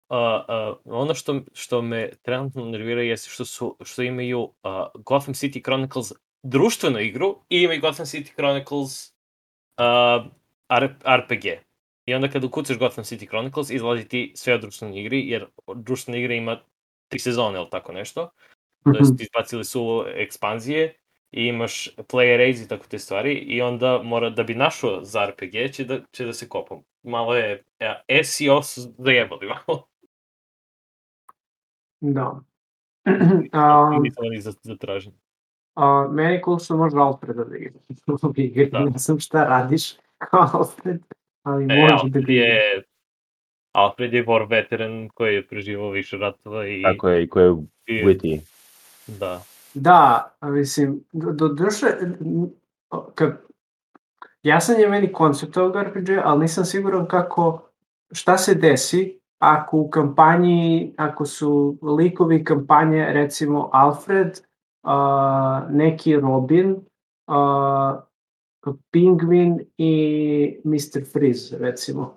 a, a, ono što, što me trenutno nervira jeste što, su, što imaju a, Gotham City Chronicles društvenu igru i imaju Gotham City Chronicles RPG. I onda kada ukucaš Gotham City Chronicles izlazi ti sve o društvenoj igri, jer društvena igra ima tri sezone ili tako nešto. To Mhm. jest izbacili su ekspanzije i imaš player aids i tako te stvari i onda mora da bi našao za RPG će da, će da se kopam. Malo je e, SEO su zajebali *laughs* malo. Da. *clears throat* Oni za, za traženje. A, meni je cool što može Alfreda da *laughs* igra. Da. Ne znam šta radiš kao Alfred, ali E, može da Alfred ga igra. je Alfred je war veteran koji je preživao više ratova i, Tako je, i koje je witty. da. Da, mislim, do, do duše, kad, jasan je meni koncept ovog RPG, ali nisam siguran kako, šta se desi ako u kampanji, ako su likovi kampanje, recimo Alfred, a, neki Robin, a, Pingvin i Mr. Freeze, recimo.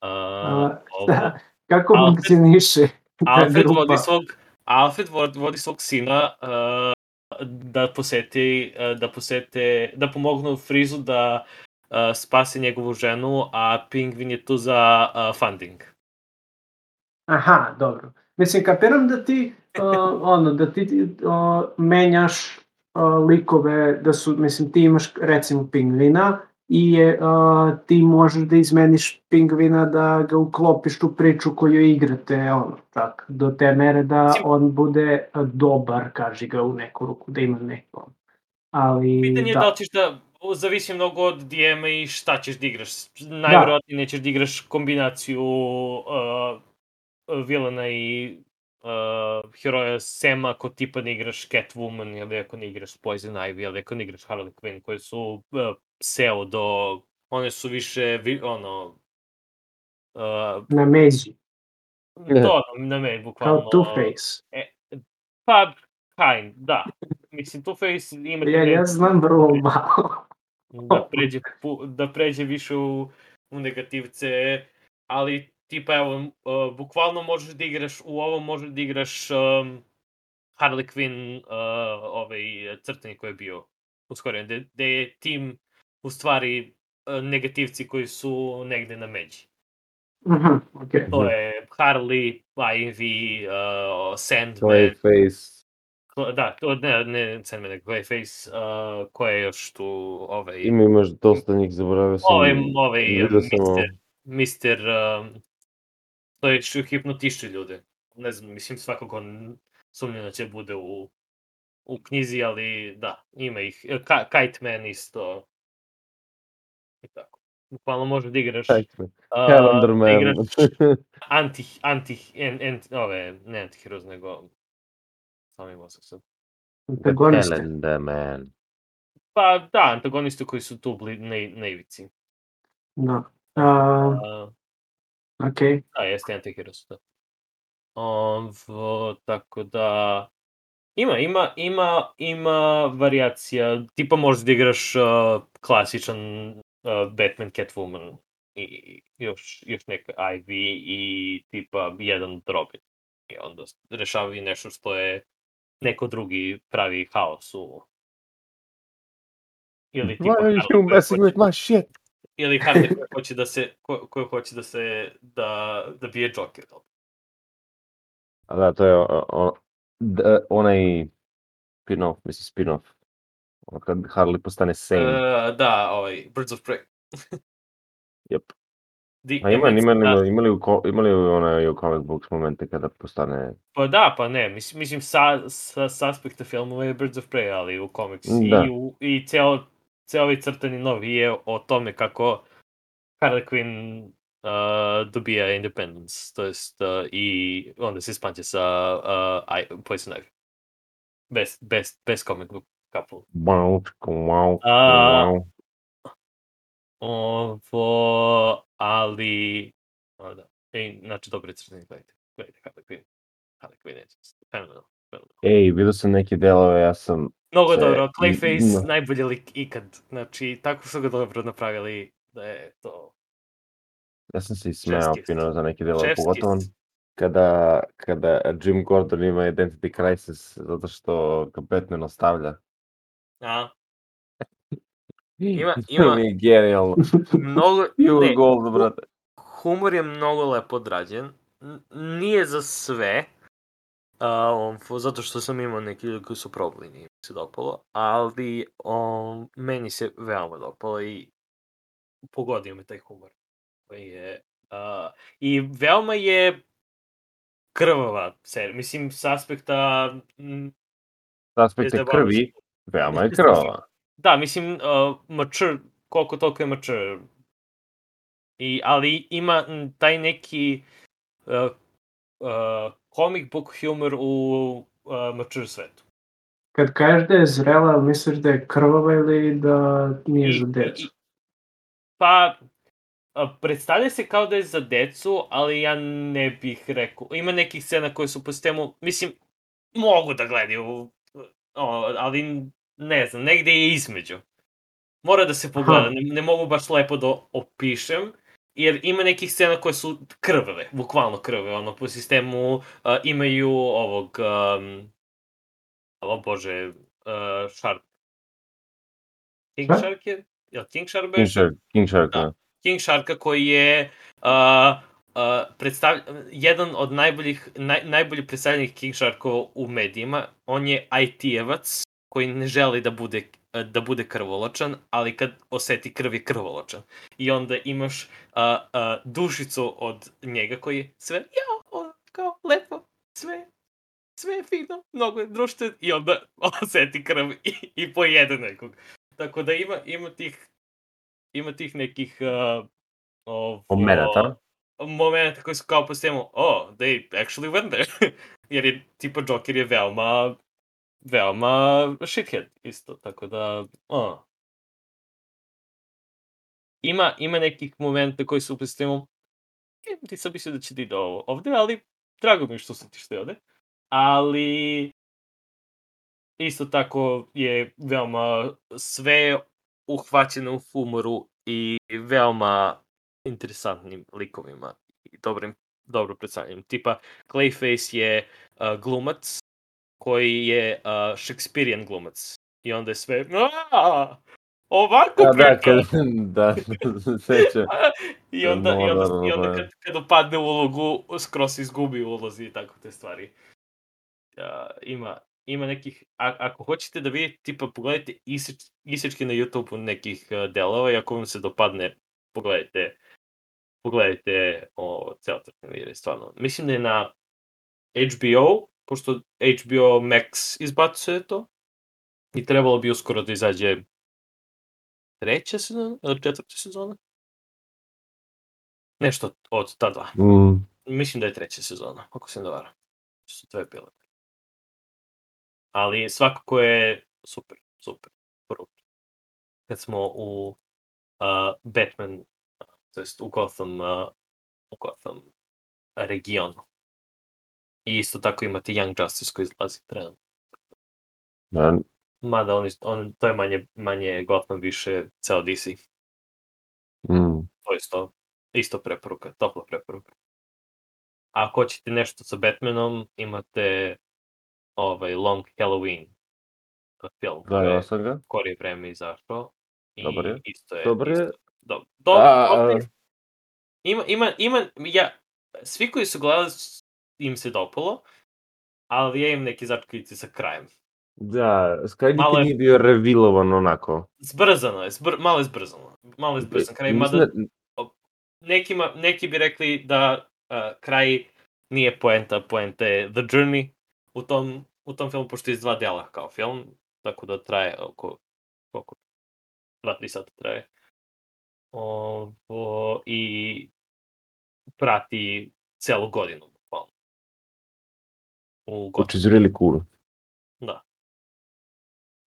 A, A, da, kako Alfred- funkcioniše Alfred grupa? vodi svog Alfred vodi, vodi svog sina uh, da poseti, uh, da posete, da pomognu Frizu da uh, spase njegovu ženu, a Pingvin je tu za uh, funding. Aha, dobro. Mislim, kapiram da ti, uh, ono, da ti uh, menjaš uh, likove, da su, mislim, ti imaš recimo pingvina i je, uh, ti možeš da izmeniš pingvina da ga uklopiš u priču koju igrate, ono, čak, do te mere da on bude dobar, kaži ga u neku ruku, da ima neko. Ali, Pitanje je da da. li ćeš da zavisi mnogo od DM-a i šta ćeš da igraš. Najvjerojatnije nećeš da igraš kombinaciju uh, vilana i uh, heroja Sema ako tipa ne igraš Catwoman ili ako ne igraš Poison Ivy ili ako ne igraš Harley Quinn koje su uh, pseudo, one su više vi, ono uh, Na međi, to na meni bukvalno. kao Two-Face. Pa, kind, da. Mislim, Two-Face ima... Ja, ja znam vrlo malo. da pređe, da pređe više u, u negativce, ali tipa evo, uh, bukvalno možeš da igraš, u ovom možeš da igraš um, Harley Quinn, uh, ovaj crtani koji je bio uskoren, gde, gde je tim u stvari uh, negativci koji su negde na međi. Mhm, okej. To je Harley, Ivy, uh, Sandman, Clayface. Da, to ne, ne Sandman, nego Clayface, uh, ko je još tu, ovaj... Ima imaš dosta njih, zaboravio sam. Ovaj, ovaj, mister, mister, um, to je što hipnotiše ljude. Ne znam, mislim svakako n- sumnjam da će bude u, u knjizi, ali da, ima ih. E, Ka, Kite Man isto. I tako. Bukvalno može da igraš Čekaj, uh, Calendar da Man. igraš *laughs* anti, anti, en, en, ove, ne antiheroes, nego samo mi mozak sad. Antagoniste. Calendar Man. Pa da, antagonisti koji su tu bli, na, na ivici. Da. Uh, Uh, okej. Da, jeste Antiheroes, da. Ovo, tako da... Ima, ima, ima, ima variacija. Tipa možeš da igraš uh, klasičan uh, Batman, Catwoman i i još, još neka Ivy i tipa jedan Robin. I onda rešavaju nešto što je neko drugi pravi haos u... Ili tipa Why are you messing with my shit? Ili koja hoće da se, ko, koja hoće da se, da, da bije Joker. A da, to je o- o- d- onaj spin-off, mislim spin-off. Ono kad Harley postane sane. Uh, da, ovaj, Birds of Prey. *laughs* Yep. Di, A ima, ima, da, ima, ima li u, ko- ima li u, onaj, u comic books momente kada postane... Pa da, pa ne, mislim, mislim sa, sa, sa aspekta filmova je Birds of Prey, ali u komiks Da. i, u, i ceo, ceo ovaj crtani novi je o tome kako Harley Quinn uh, dobija Independence, to jest uh, i onda se spanče sa uh, I, Poison Ivy. Bez, bez, bez comic book couple. Wow, wow, wow. Ovo, ali... O, da. E, znači, dobro je crtani, gledajte. Gledajte Harley Quinn. Harley Quinn je fenomenal. Ej, vidio sam neke delove, ja sam... Mnogo Se- dobro, Clayface, no. najbolji lik ikad. Znači, tako su ga dobro napravili da je to... Ja sam se ismejao Chef's fino za neke delove, pogotovo kada, kada Jim Gordon ima identity crisis zato što ga Batman ostavlja. A, Ima- *laughs* ima- To mi je genijalno. mnogo... *laughs* Ne, gold, brate. humor je mnogo lepo odrađen. Nije za sve, a, on, fo- zato što sam imao neki ljudi koji su probali, nije mi se dopalo, ali on, meni se veoma dopalo i pogodio me taj humor. koji je, a, I veoma je krvava serija. Mislim, s aspekta... S aspekta krvi, veoma je krvava. Da, mislim, uh, mature, koliko toliko je mature. I, ali ima taj neki uh, uh, comic book humor u uh, mature svetu. Kad kažeš da je zrela, misliš da je krvava ili da nije za decu? Pa, predstavlja se kao da je za decu, ali ja ne bih rekao. Ima nekih scena koje su po sistemu, mislim, mogu da gledaju, o, ali ne znam, negde je između. Mora da se pogleda, ne, ne mogu baš lepo da opišem, jer ima nekih scena koje su krvave, bukvalno krvave, ono, po sistemu a, imaju ovog, um, o bože, uh, Shark. King? Shark je? King Shark King? Shark, King Shark, Da. da. King Sharka koji je uh, uh, predstav... jedan od najboljih, naj, najbolje predstavljenih King Sharkova u medijima. On je IT-evac koji ne želi da bude da bude krvoločan, ali kad oseti krv je krvoločan. I onda imaš uh, uh, dušicu od njega koji je sve, jao, on, kao, lepo, sve, sve je fino, mnogo je društven, i onda *laughs* oseti krv i, i pojede nekog. Tako da ima, ima tih ima tih nekih uh, ovo, Momenata. momenta koji su kao po oh, they actually went there. *laughs* Jer je, tipa, Joker je veoma, veoma shithead isto, tako da, oh. Ima, ima nekih momenta koji su sistemu, e, ti sam mislio da će ti ide ovo ovde, ali drago mi što sam ti što ovde. Ali, isto tako je veoma sve uhvaćeno u humoru i veoma interesantnim likovima i dobrim, dobro predstavljanjem. Tipa, Clayface je uh, glumac koji je uh, Shakespearean glumac. I onda je sve, "A, ovako Da, da, priča." kad, *laughs* da, *laughs* seća. I onda, i onda, i onda da. kad, kad upadne u ulogu, skroz izgubi u ulozi i tako te stvari. Ja, ima, ima nekih, a, ako hoćete da vidite, tipa pogledajte iseč, isečke na YouTube-u nekih uh, delova i ako vam se dopadne, pogledajte pogledajte o ceo video, stvarno. Mislim da je na HBO, pošto HBO Max izbacuje to, i trebalo bi uskoro da izađe treća sezona, ili četvrta sezona? Nešto od ta dva. Mm, Mislim da je treća sezona, ako se ne varam. Su dve bile. Ali svakako je super, super. Prvo. Kad smo u uh, Batman, to jest u Gotham, uh, u Gotham regionu. I isto tako imate Young Justice koji izlazi trenutno. da, Mada on, on, to je manje, manje Gotham, više ceo DC. mm, To je isto, isto preporuka, topla preporuka. A ako hoćete nešto sa Batmanom, imate ovaj Long Halloween film je gledao sam ga. skorije vreme izašao. I Dobar je. Isto je. Dobar je. Isto, do, do, A, a, Ima, ima, ima, ja, svi koji su gledali im se dopalo, ali ja imam neke začkice sa krajem. Da, Sky Malo je- nije bio revilovan onako. Zbrzano je, zbr, malo je zbrzano. Malo je zbrzan kraj, mada da- nekima, neki bi rekli da uh, kraj nije poenta, poenta je The Journey u tom, u tom filmu, pošto je iz dva dela kao film, tako da traje oko, oko 2-3 sata traje. Ovo, I prati celu godinu, U Which is really cool.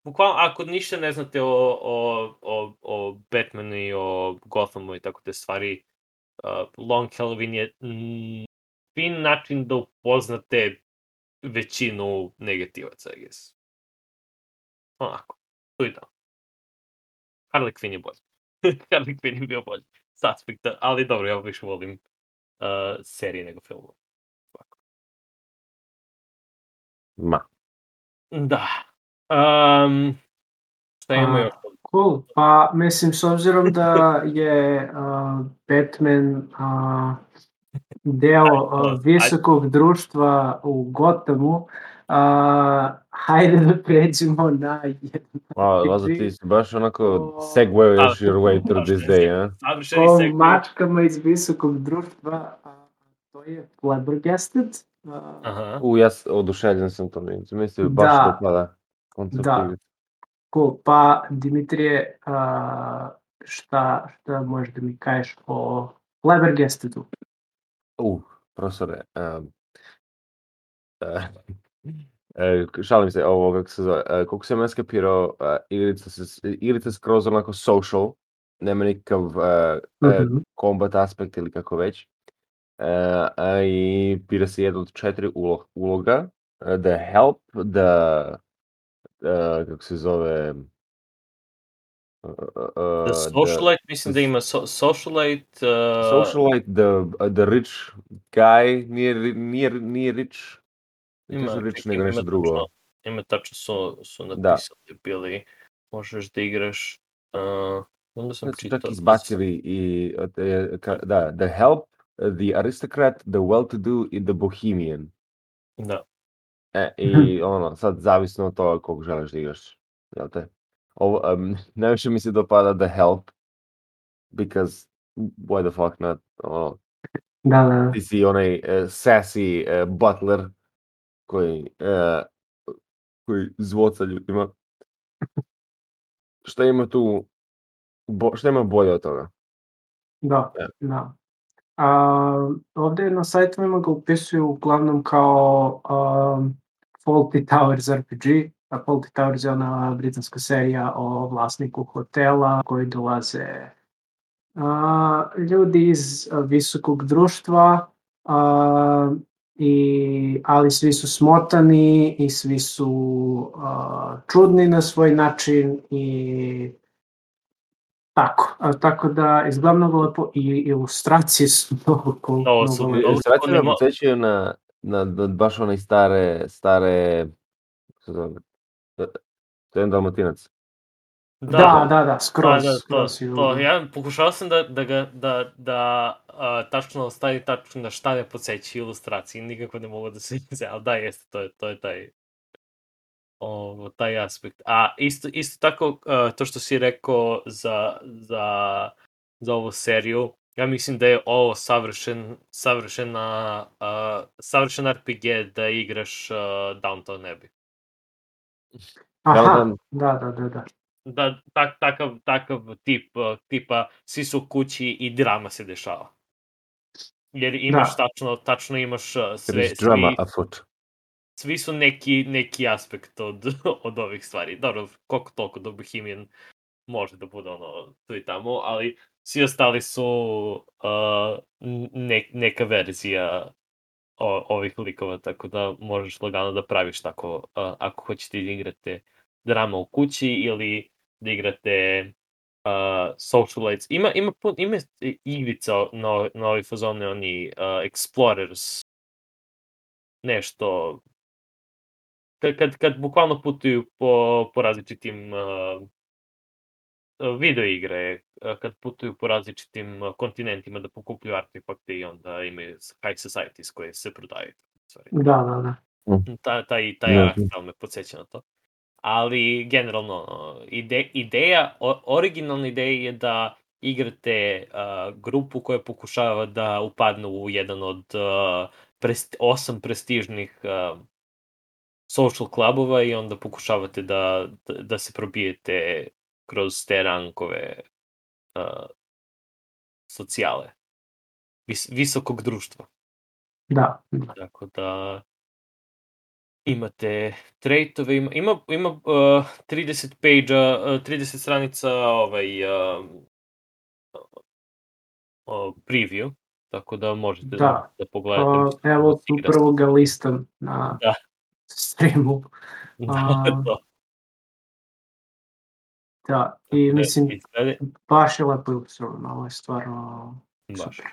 Bukvalno, ako ništa ne znate o, o, o, o Batmanu i o Gothamu i tako te stvari, uh, Long Halloween je fin način da upoznate većinu negativaca, I guess. Onako, tu i tamo. Harley Quinn je bolji. *laughs* Harley Quinn je bio bolji. S aspekta, ali dobro, ja više volim uh, serije nego filmove. Ma. Da. Um, šta imamo A, još? Cool. Pa, mislim, s obzirom da je uh, Batman uh, deo *laughs* uh, visokog društva u Gothamu, uh, hajde da pređemo na jednu Wow, Lazo, ti si baš onako segwayuješ your way through this day, a? Savršeni o mačkama iz visokog društva, a to je Flabbergasted. Uh, Aha. U, ja oduševljen sam to, mi mislio baš Da. dopada koncept Da. Cool. Pa, Dimitrije, a, šta, šta možeš da mi kažeš o Flabbergastedu? U, profesore, um, uh, šalim se, ovo, kako se zove, uh, koliko sam ja skapirao, uh, igrica, se, igrica skroz onako social, nema nikakav uh, uh, Mhm. combat aspekt ili kako već. A I bira se jedan od četiri ulo- uloga, uh, the help, the, uh, kako se zove, uh, uh, The Socialite, mislim da ima so, Socialite... Uh, socialite, the, uh, the rich guy, nije, nije, nije rich, ima, Nije rich, nego nešto ima drugo. tačno- ima tačno su, su Da. napisali bili, možeš da igraš, uh, onda sam su čitao. čak izbacili i, e, ka- da, The Help, The Aristocrat, The Well-to-Do i The Bohemian. Da. E, i ono, sad zavisno od toga kog želiš da igraš. Jel te? Ovo, um, *laughs* najviše mi se dopada The Help, because why the fuck not, ono, Da, da, ti si onaj uh, sassy uh, butler koji, uh, koji zvoca ljudima. Šta ima tu, bo, šta ima bolje od toga? Da, E. da. A, ovde na sajtovima ga upisuju uglavnom kao um, Faulty Towers RPG. A Faulty Towers je ona britanska serija o vlasniku hotela koji dolaze a, ljudi iz a, visokog društva, a, i, ali svi su smotani i svi su a, čudni na svoj način i tako. A, tako da izgleda mnogo lepo i ilustracije su *laughs* mnogo cool. Da, mnogo su- ovo- Ilustracije nema- podsjećaju na, na, na baš one stare, stare, kako se zove, Da- to je jedan dalmatinac. Da, da, da, skroz. da, da, to, skroz i to, u- ja pokušao sam da, da ga, da, da a, tačno stavi tačno na šta me podsjeća ilustraciji, nikako ne mogu da se *laughs* izve, ali da, jeste, to je, to je taj, ovo, taj aspekt. A isto, isto tako, a, to što si rekao za, za, za ovu seriju, ja mislim da je ovo savršen, savršena, a, savršen RPG da igraš a, Downton Abbey. Aha, da, da, da, da. da tak, takav, takav tip, uh, tipa svi su u kući i drama se dešava. Jer imaš tačno, tačno imaš uh, sve, There is drama svi, afoot. Svi su neki, neki aspekt od, *laughs* od ovih stvari. Dobro, koliko toliko do Bohemian može da bude ono tu i tamo, ali svi ostali su uh, ne, neka verzija o, ovih likova, tako da možeš lagano da praviš tako, uh, ako hoćete da igrate drama u kući ili da igrate uh, socialites. Ima, ima, pun, ima igrica na, na ovoj fazone, oni uh, Explorers, nešto, kad, kad, kad bukvalno putuju po, po različitim uh, video igre, kad putuju po različitim kontinentima da pokupljaju artefakte i onda imaju high societies koje se prodaju. Sorry Da, da, da. ta, taj, taj Mhm. art me podsjeća na to. Ali, generalno, ide, ideja, originalna ideja je da igrate uh, grupu koja pokušava da upadne u jedan od uh, prest, osam prestižnih uh, social klubova i onda pokušavate da, da, da se probijete kroz te rankove uh, socijale. Vis, visokog društva. Da, da. Tako da imate traitove, ima, ima, ima uh, 30 page uh, 30 stranica ovaj, uh, uh, preview, tako da možete da, Da. da pogledate. Mislim, evo, upravo ga listam na Da. Streamu. Da, a. *laughs* Da, i mislim, baš je lepo ilustrovano, ovo je stvarno baš. super.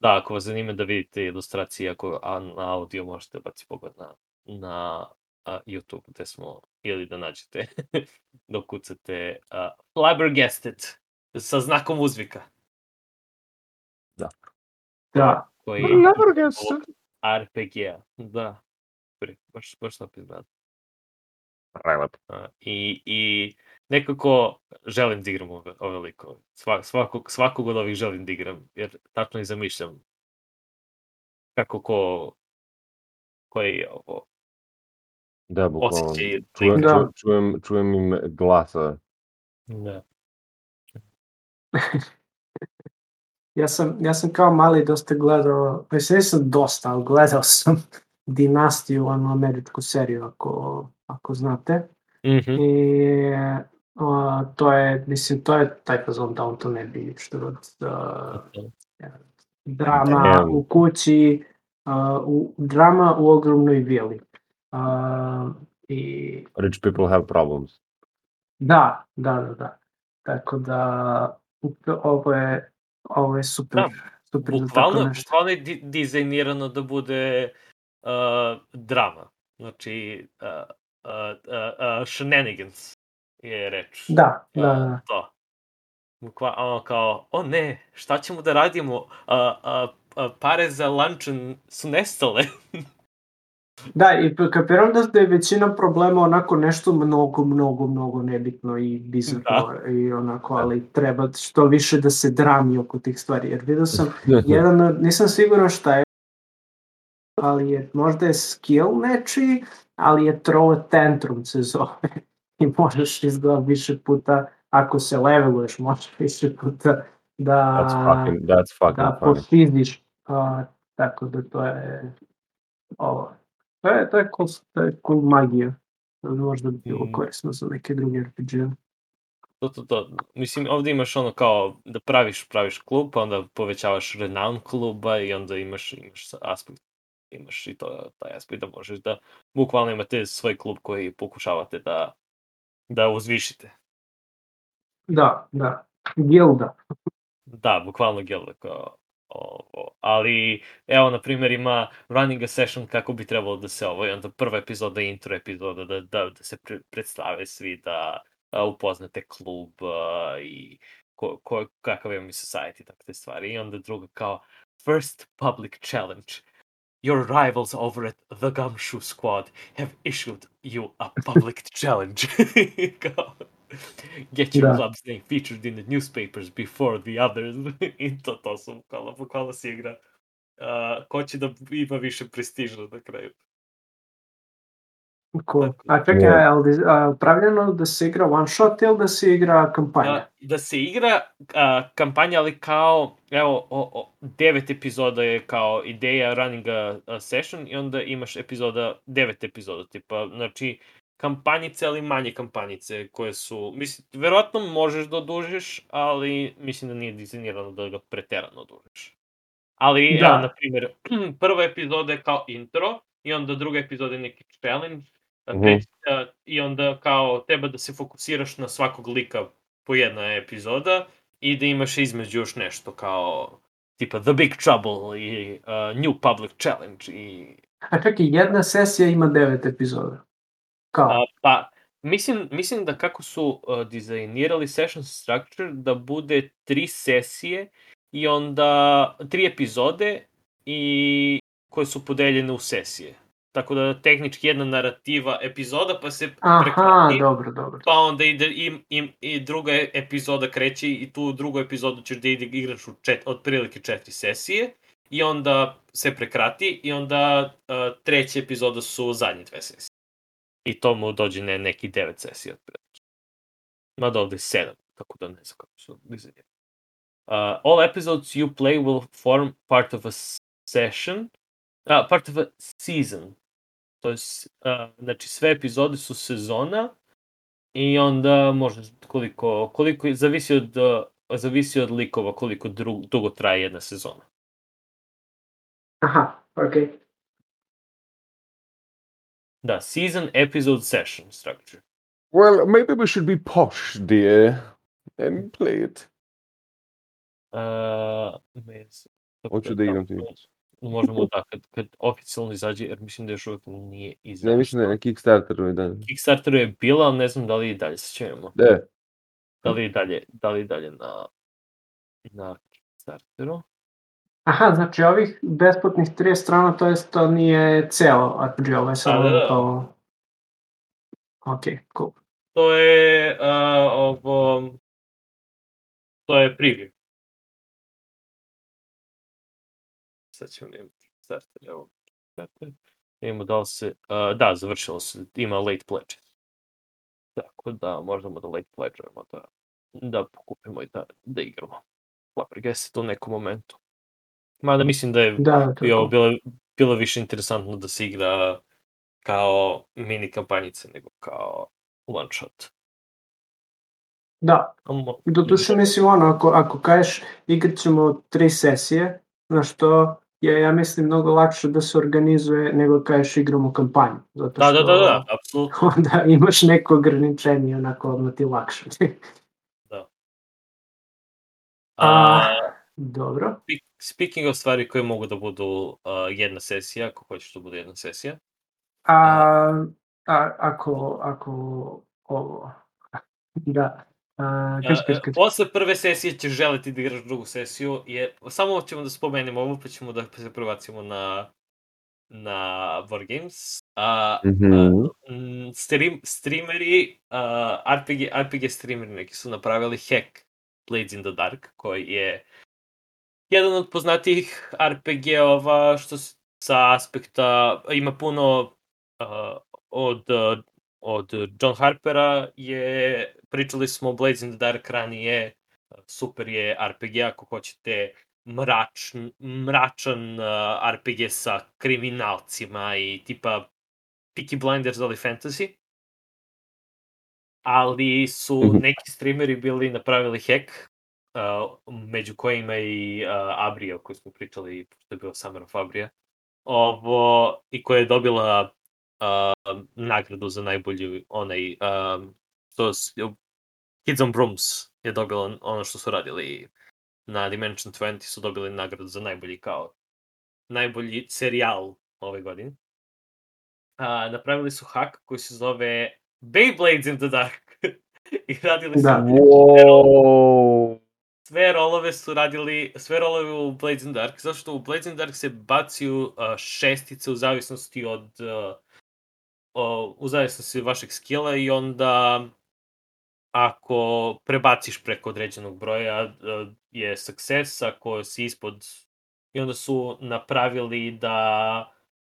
Da, ako vas zanima da vidite ilustracije, ako a, na audio možete baciti pogled na, na a, YouTube, gde smo, ili da nađete, *laughs* da ukucate uh, Flabbergasted sa znakom uzvika, Da, koji RPG-a, da, Pri- baš, baš lepo izgleda. Prelepo. I, I nekako želim da igram ove, ove likove. Sva, svakog, svakog od ovih želim da igram, jer tačno i zamišljam kako ko koji je ovo Da, bukvalno. osjećaj. Čujem, Da. ču- čujem, čujem im glasa. Da. *laughs* ja sam, ja sam kao mali dosta gledao, mislim nisam dosta, ali gledao sam Dinastiju, onu američku seriju, ako, ako znate. Mhm. I a, to je, mislim, to je taj fazon Downton Abbey, što god, a, drama u kući, a, u, drama u ogromnoj vili. A, I Rich people have problems. da, da, da, da. Tako da, ovo je, ovo je super, Da, super za tako Bukvalno, nešto. bukvalno je di, dizajnirano da bude uh, drama. Znači, uh, uh, uh, shenanigans je reč. Da, da, Uh, da. to. Bukva, ono kao, o ne, šta ćemo da radimo? Uh, uh, uh, pare za lančan su nestale. *laughs* Da, i kapiram da da je većina problema onako nešto mnogo, mnogo, mnogo nebitno i bizarno i onako, ali treba što više da se drami oko tih stvari. Jer vidio sam *laughs* jedan, od- nisam siguran šta je, ali je, možda je skill nečiji, ali je throw a tantrum se zove. *laughs* I možeš izgleda više puta, ako se leveluješ, možeš više puta da, That's fucking, that's fucking da postidiš. A, tako da to je ovo. To je, to je cool, to je cool magija. Možda bi bilo Mm. korisno za neke druge RPG. To, to, to. Mislim, ovde imaš ono kao da praviš, praviš klub, pa onda povećavaš renown kluba i onda imaš, imaš aspekt, imaš i to, taj aspekt da možeš da bukvalno imate svoj klub koji pokušavate da, da uzvišite. Da, da. Gilda. Da, bukvalno gilda kao ovo. Ali, evo, na primjer, ima running a session kako bi trebalo da se ovo, i onda prva epizoda, intro epizoda, da, da, da se pre, predstave svi, da a, upoznate klub a, i ko, ko, kakav je mi society, i takve stvari. I onda druga kao, first public challenge. Your rivals over at the Gumshoe Squad have issued you a public *laughs* challenge. *laughs* Get your Da. club's name featured in the newspapers before the others. *laughs* I to, to su bukvalno, bukvalno se igra. Uh, ko će da ima više prestiža na kraju. Cool. A čekaj, Da. je li a, upravljeno da se igra one shot ili da se igra kampanja? A, da se igra a, kampanja, ali kao, evo, o, o, devet epizoda je kao ideja running a, a session i onda imaš epizoda, devet epizoda, tipa, znači, kampanjice, ali manje kampanjice koje su, mislim, verovatno možeš da odužiš, ali mislim da nije dizajnirano da ga preterano odužiš. Ali, Da. evo, na primjer, *clears throat* prva epizoda je kao intro i onda druga epizoda je neki challenge, a Mhm. treći, a, i onda kao treba da se fokusiraš na svakog lika po jedna epizoda i da imaš između još nešto kao tipa The Big Trouble i uh, New Public Challenge i A čekaj, jedna sesija ima devet epizoda. Kao? A, pa, mislim, mislim da kako su uh, dizajnirali session structure da bude tri sesije i onda tri epizode i koje su podeljene u sesije. Tako da tehnički jedna narativa epizoda pa se Aha, prekrati, dobro, dobro. pa onda ide i, i, i druga epizoda kreće i tu drugu epizodu ćeš da ide, igraš u čet, otprilike četiri sesije i onda se prekrati i onda uh, treća epizoda su zadnje dve sesije. I to mu dođe ne, neki devet sesija otprilike. Mada ovde je sedam, tako da ne znam kako su dizajnirani. Uh, all episodes you play will form part of a session, uh, part of a season. To je, uh, znači sve epizode su sezona i onda može koliko, koliko zavisi od, uh, zavisi od likova koliko dru, dugo traje jedna sezona. Aha, okej. Da, season episode session structure. Well, maybe we should be posh, dear, and play it. Uh, Hoću da igram ti. Možemo da, kad, kad oficijalno izađe, jer mislim da još uvijek nije izašao. Ne mislim da je na Kickstarteru i da. Kickstarteru je bila, ali ne znam da li i dalje se ćemo. Da, Da li i dalje, da li i dalje na, na Kickstarteru. Aha, znači ovih besplatnih 30 strana, to jest to nije ceo RPG, ovo je samo da, da. to... Ok, cool. To je uh, ovo... To je preview. Sad ćemo imati Kickstarter, evo. Kickstarter. Vidimo da li se... Uh, da, završilo se, ima late pledge. Tako da možemo da late pledgeujemo da, da pokupimo i da, da igramo. Flabbergasted u nekom momentu. Mada mislim da je Da, bio, bilo, bilo više interesantno da se igra kao mini kampanjice nego kao one shot. Da, Amo- do duše mislim ono, ako, ako kažeš igrat ćemo tri sesije, na što je, ja mislim, mnogo lakše da se organizuje nego kažeš igramo kampanju. Zato Da, što da, da, da, apsolutno. *laughs* onda imaš neko ograničenje, onako odmah ti lakše. A, A- Dobro. speak- speaking of stvari koje mogu da budu uh, jedna sesija, ako hoćeš da bude jedna sesija. A, a, ako, ako ovo, *laughs* da, a, kaži, kaži, kaži. Posle prve sesije ćeš želeti da igraš drugu sesiju, jer samo ćemo da spomenemo ovo, pa ćemo da se prebacimo na na Wargames. A, Mhm. a, m, stream, streameri, a, RPG, RPG streameri neki su napravili hack Blades in the Dark, koji je jedan od poznatijih RPG-ova što sa aspekta, ima puno a, od, a, od John Harpera je, pričali smo o Blades in the Dark ranije, super je RPG ako hoćete mračn, mračan uh, RPG sa kriminalcima i tipa Peaky Blinders, ali fantasy. Ali su Mhm. neki streameri bili napravili hack, uh, među kojima i uh, Abria, o kojoj smo pričali, pošto je bio Summer of Abria, ovo, i koja je dobila uh, nagradu za najbolji onaj, um, to s, Kids on Brooms je dobila ono što su radili na Dimension 20 su dobili nagradu za najbolji kao najbolji serijal ove godine. A, napravili su hack koji se zove Beyblades in the Dark. *laughs* I radili su Da. Wow. sve rolove su radili, sve rolove u Blades in the Dark, zato što u Blades in the Dark se baciju uh, šestice u zavisnosti od uh, o, u zavisnosti vašeg skilla i onda ako prebaciš preko određenog broja je success, ako si ispod i onda su napravili da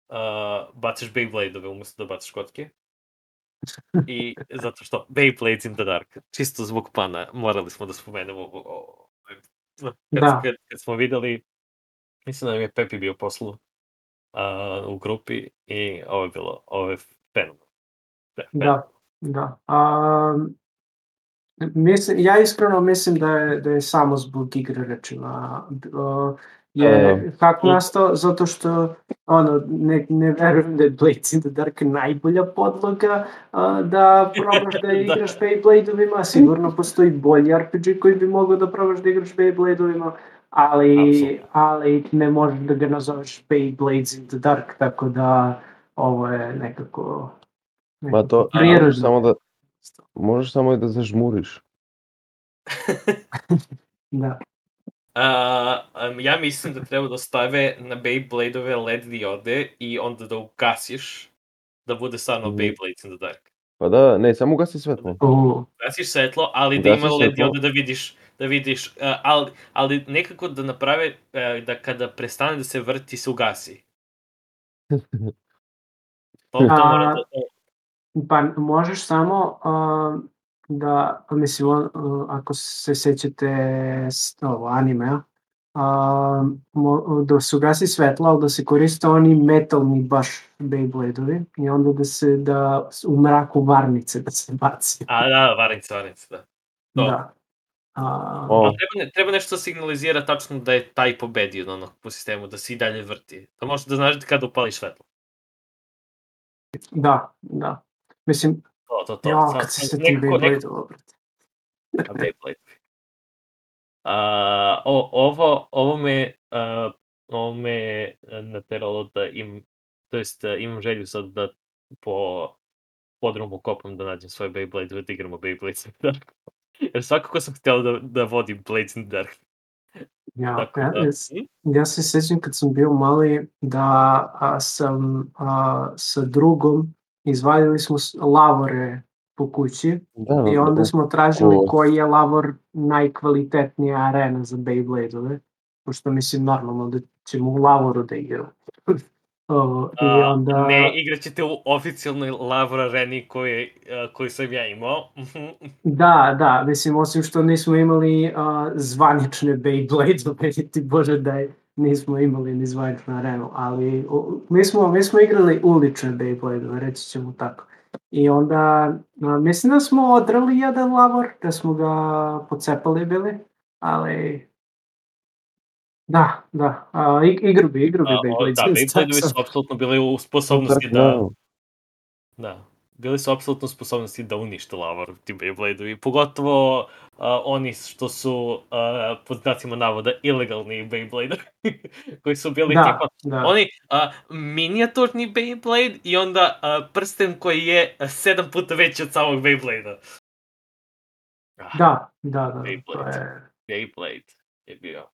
uh, baciš Beyblade-ove umesto da baciš kocke. I zato što Beyblades in the Dark, čisto zbog pana, morali smo da spomenemo ovo. ovo. Kad, Da. kad, kad smo videli, mislim da nam je Pepi bio poslu uh, u grupi i ovo je bilo, ovo je fenomenalno. Fe- Da, da. A, mislim, ja iskreno mislim da je, da je samo zbog igre rečima. Uh, je kako nastao, zato što ono, ne, ne verujem da je Blades in the Dark najbolja podloga a, da probaš *laughs* da Da. igraš Beybladeovima, sigurno postoji bolji RPG koji bi mogao da probaš da igraš Beybladeovima, ali, ali ne možeš da ga nazoveš Beyblades in the Dark, tako da ovo je nekako Ma to, možeš samo da, možeš samo i da zažmuriš. *laughs* Da. A, um, ja mislim da treba da stave na Beyblade-ove LED diode i onda da ugasiš da bude stvarno Mhm. Beyblades in the Dark. Pa da, ne, samo ugasi svetlo. U, Gasiš svetlo, ali da Ugasiš ima LED diode da vidiš, da vidiš, uh, ali, ali nekako da naprave uh, da kada prestane da se vrti se ugasi. *laughs* To A- da, Pa možeš samo uh, da, mislim, on, ako se sećate ovo, anime, uh, mo, da se ugasi svetlo, ali da se koriste oni metalni baš Beybladeovi i onda da se, da u mraku varnice da se baci. A, da, varnice, varnice, da. To. Da. A, O. Treba, ne, treba nešto da signalizira tačno da je taj pobedio na onog po sistemu, da se i dalje vrti. Da možeš da znaš kada upališ svetlo. Da, da. Mislim, To, to, to. ja, kad se setim Beybladeova, brate. A Beyblade. A, o, ovo, ovo me, a, ovo me nateralo da im, to jest a, imam želju sad da po podrumu kopam da nađem svoje Beyblade, da igramo Beyblade in *laughs* the Dark. Jer svakako sam htjela da, da vodim Blades in the Dark. Ja, ja, da, jes- hm? Ja se sjećam kad sam bio mali da a, sam a, sa drugom izvadili smo lavore po kući Da, i onda smo tražili o. koji je lavor najkvalitetnija arena za Beybladeove. Pošto mislim normalno da ćemo u lavoru da igramo. *laughs* Ovo, I A, onda... Ne, igrat ćete u oficijalnoj Lavor areni a, koji sam ja imao. *laughs* Da, da, mislim, osim što nismo imali a, zvanične Beyblade, ti bože da je, nismo imali ni zvaničnu arenu, ali o, mi, smo, mi smo igrali ulične Beyblade, reći ćemo tako. I onda, a, mislim da smo odrali jedan lavor, da smo ga pocepali bili, ali... Da, da, a, ig- igru bi, igru bi Beyblade. da, Beybladeovi su apsolutno bili u sposobnosti da, da. bili su apsolutno sposobnosti da unište Lavor ti Beyblade-ovi, pogotovo uh, oni što su uh, pod znacima navoda ilegalni Beyblade *laughs* koji su bili Da, tipa da. oni uh, minijaturni Beyblade i onda uh, prsten koji je sedam puta veći od samog Beyblade-a. Ah, Da, da, da, to Beyblade. je... Beyblade je bio.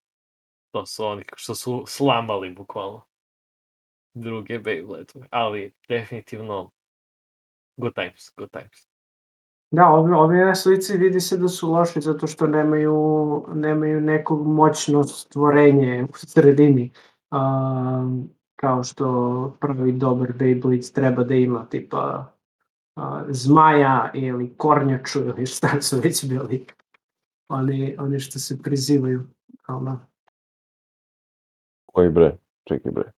To su oni što su slamali bukvalno druge Beyblade. Ali definitivno good times, good times. Da, ovi, ovi na slici vidi se da su loši zato što nemaju, nemaju neko moćno stvorenje u sredini. Um, kao što pravi dobar Beyblade treba da ima, tipa uh, zmaja ili kornjaču ili šta su već bili. Oni, oni što se prizivaju. Ono. Koji bre? Čekaj bre.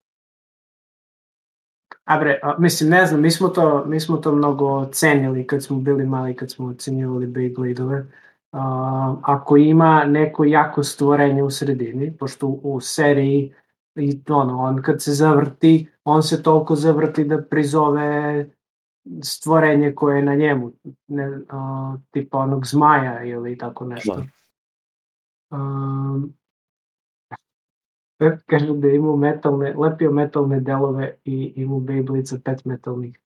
A bre, a, mislim, ne znam, mi smo, to, mi smo to mnogo cenili kad smo bili mali, kad smo ocenjivali Beyblade-ove. A, ako ima neko jako stvorenje u sredini, pošto u, u seriji i ono, on kad se zavrti, on se toliko zavrti da prizove stvorenje koje je na njemu, ne, a, tipa onog zmaja ili tako nešto. Um, kaže da je imao metalne, lepio metalne delove i imao Beyblade sa pet metalnih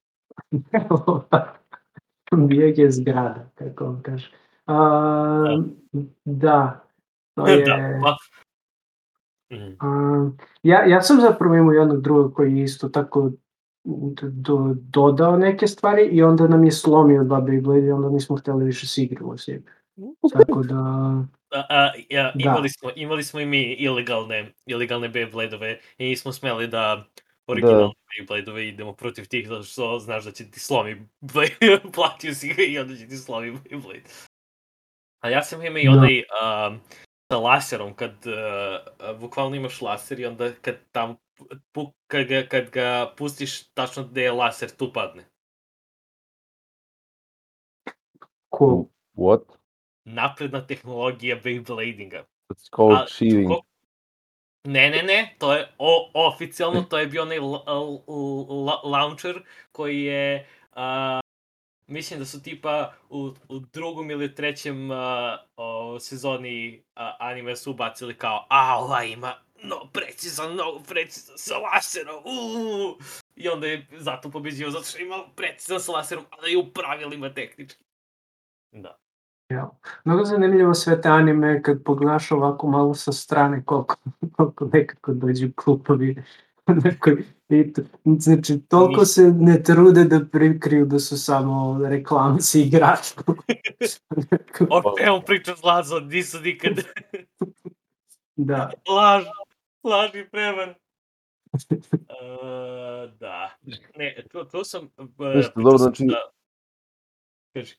delova. *laughs* Bijeg je zgrada, kako on kaže. A, da, to je... da, pa. Mm. A, ja, ja sam zapravo imao jednog druga koji je isto tako do, dodao neke stvari i onda nam je slomio dva Beyblade i onda nismo hteli više s njim. Tako da... A, a, ja, Da. imali, smo, imali smo i mi ilegalne, ilegalne Beyblade-ove i nismo smeli da originalne Beyblade-ove idemo protiv tih, zato što znaš da će ti slomi Blade, *laughs* platio si ga i onda će ti slomi Beyblade. A ja sam imao i Da. onaj um, sa laserom, kad uh, bukvalno imaš laser i onda kad tam pu, kad, ga, kad ga pustiš tačno gde je laser, tu padne. Cool. What? Napredna tehnologija Beybladinga. It's called A, cheating. ko- Ne, ne, ne, to je o, oficijalno, to je bio onaj la, la, la, launcher koji je, a, mislim da su tipa u, u drugom ili trećem a, o, sezoni a, anime su ubacili kao, a ova ima no, precizan, mnogo precizan sa laserom, uuu. I onda je zato pobeđio, zato što ima precizan sa laserom, ali i u pravilima tehnički. Da. Ja. Mnogo zanimljivo sve te anime kad pogledaš ovako malo sa strane koliko, *laughs* koliko nekako dođu klupovi. *laughs* To- znači, toliko se ne trude da prikriju da su samo reklamci *laughs* igrača. O čemu priča Zlazo, nisu nikad da, laž, laž i prevar. Uh, da. Ne, to, to sam... Uh, Ništa, dobro, znači- Da, kaži.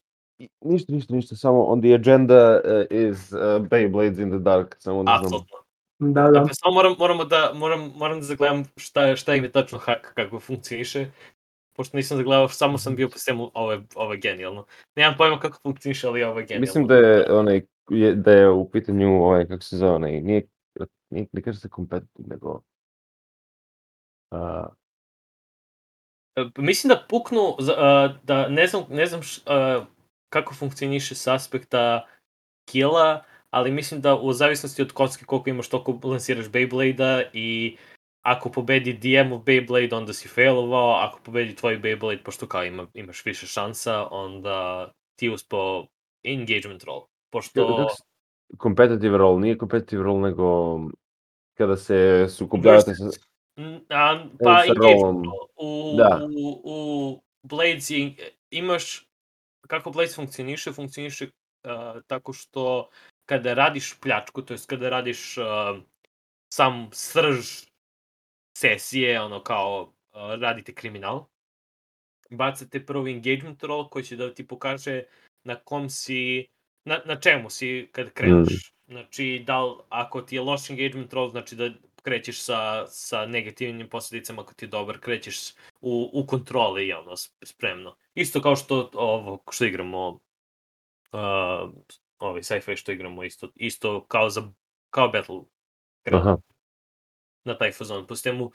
Ništa, ništa, ništa, samo on the agenda uh, is uh, Beyblades in the Dark, samo da znam. Apsolutno. da, da. Dakle, samo moram, moramo da, moram, moram da zagledam šta, šta im je tačno hak, kako funkcioniše. Pošto nisam zagledao, samo sam bio po svemu, ovo je, ovo je genijalno. Nemam pojma kako funkcioniše, ali ovo je genijalno. Mislim da je, onaj, je, da je u pitanju, ovaj, kako se zove, onaj, nije, nije, ne kaže se competitive, nego... Uh, E, Mislim da puknu, a, da ne znam, ne znam š, a, kako funkcioniše s aspekta kila, ali mislim da u zavisnosti od kocke koliko imaš, toliko lansiraš Beyblade-a i ako pobedi DM-ov Beyblade, onda si failovao, ako pobedi tvoj Beyblade, pošto kao ima, imaš više šansa, onda ti uspao engagement roll. Pošto... competitive role, nije competitive role, nego kada se sukobljavate sa... A, pa sa roll. U, Da. u, u Blades imaš, kako Blades funkcioniše, funkcioniše uh, tako što kada radiš pljačku, to jest kada radiš uh, sam srž sesije, ono kao uh, radite kriminal, bacate prvo engagement roll koji će da ti pokaže na kom si, na, na čemu si kad kreneš. Znači, da li, ako ti je loš engagement roll, znači da krećeš sa, sa negativnim posljedicama, ako ti je dobar, krećeš u, u kontroli, javno, spremno. Isto kao što ovo, što igramo, uh, ovaj sci-fi što igramo, isto, isto kao za, kao Battle Aha, na taj fazon. Po sistemu,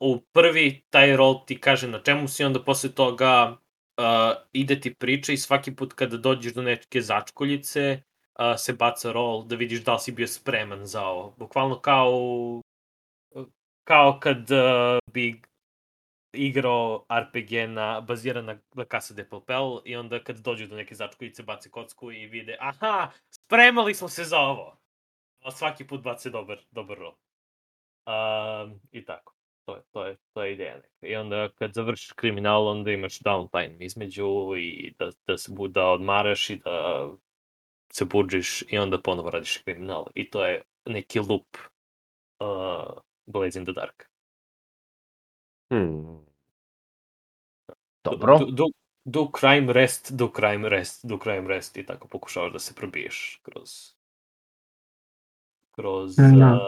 u prvi taj roll ti kaže na čemu si, onda posle toga uh, ide ti priča i svaki put kada dođeš do neke začkoljice, uh, se baca rol da vidiš da li si bio spreman za ovo. Bukvalno kao kao kad uh, bi igrao RPG na, baziran na, na Casa de Papel i onda kad dođu do neke začkoljice bace kocku i vide aha, spremali smo se za ovo. A svaki put bace dobar, dobar rol. Um, I tako. To je, to je, to je ideja neka. I onda kad završiš kriminal, onda imaš downtime između i da, da se da odmaraš i da se budžiš i onda ponovo radiš kriminal. I to je neki loop uh, Blaze in the Dark. Hmm. Dobro. Do, do, do crime rest, do crime rest, do crime rest i tako pokušavaš da se probiješ kroz kroz Da. uh,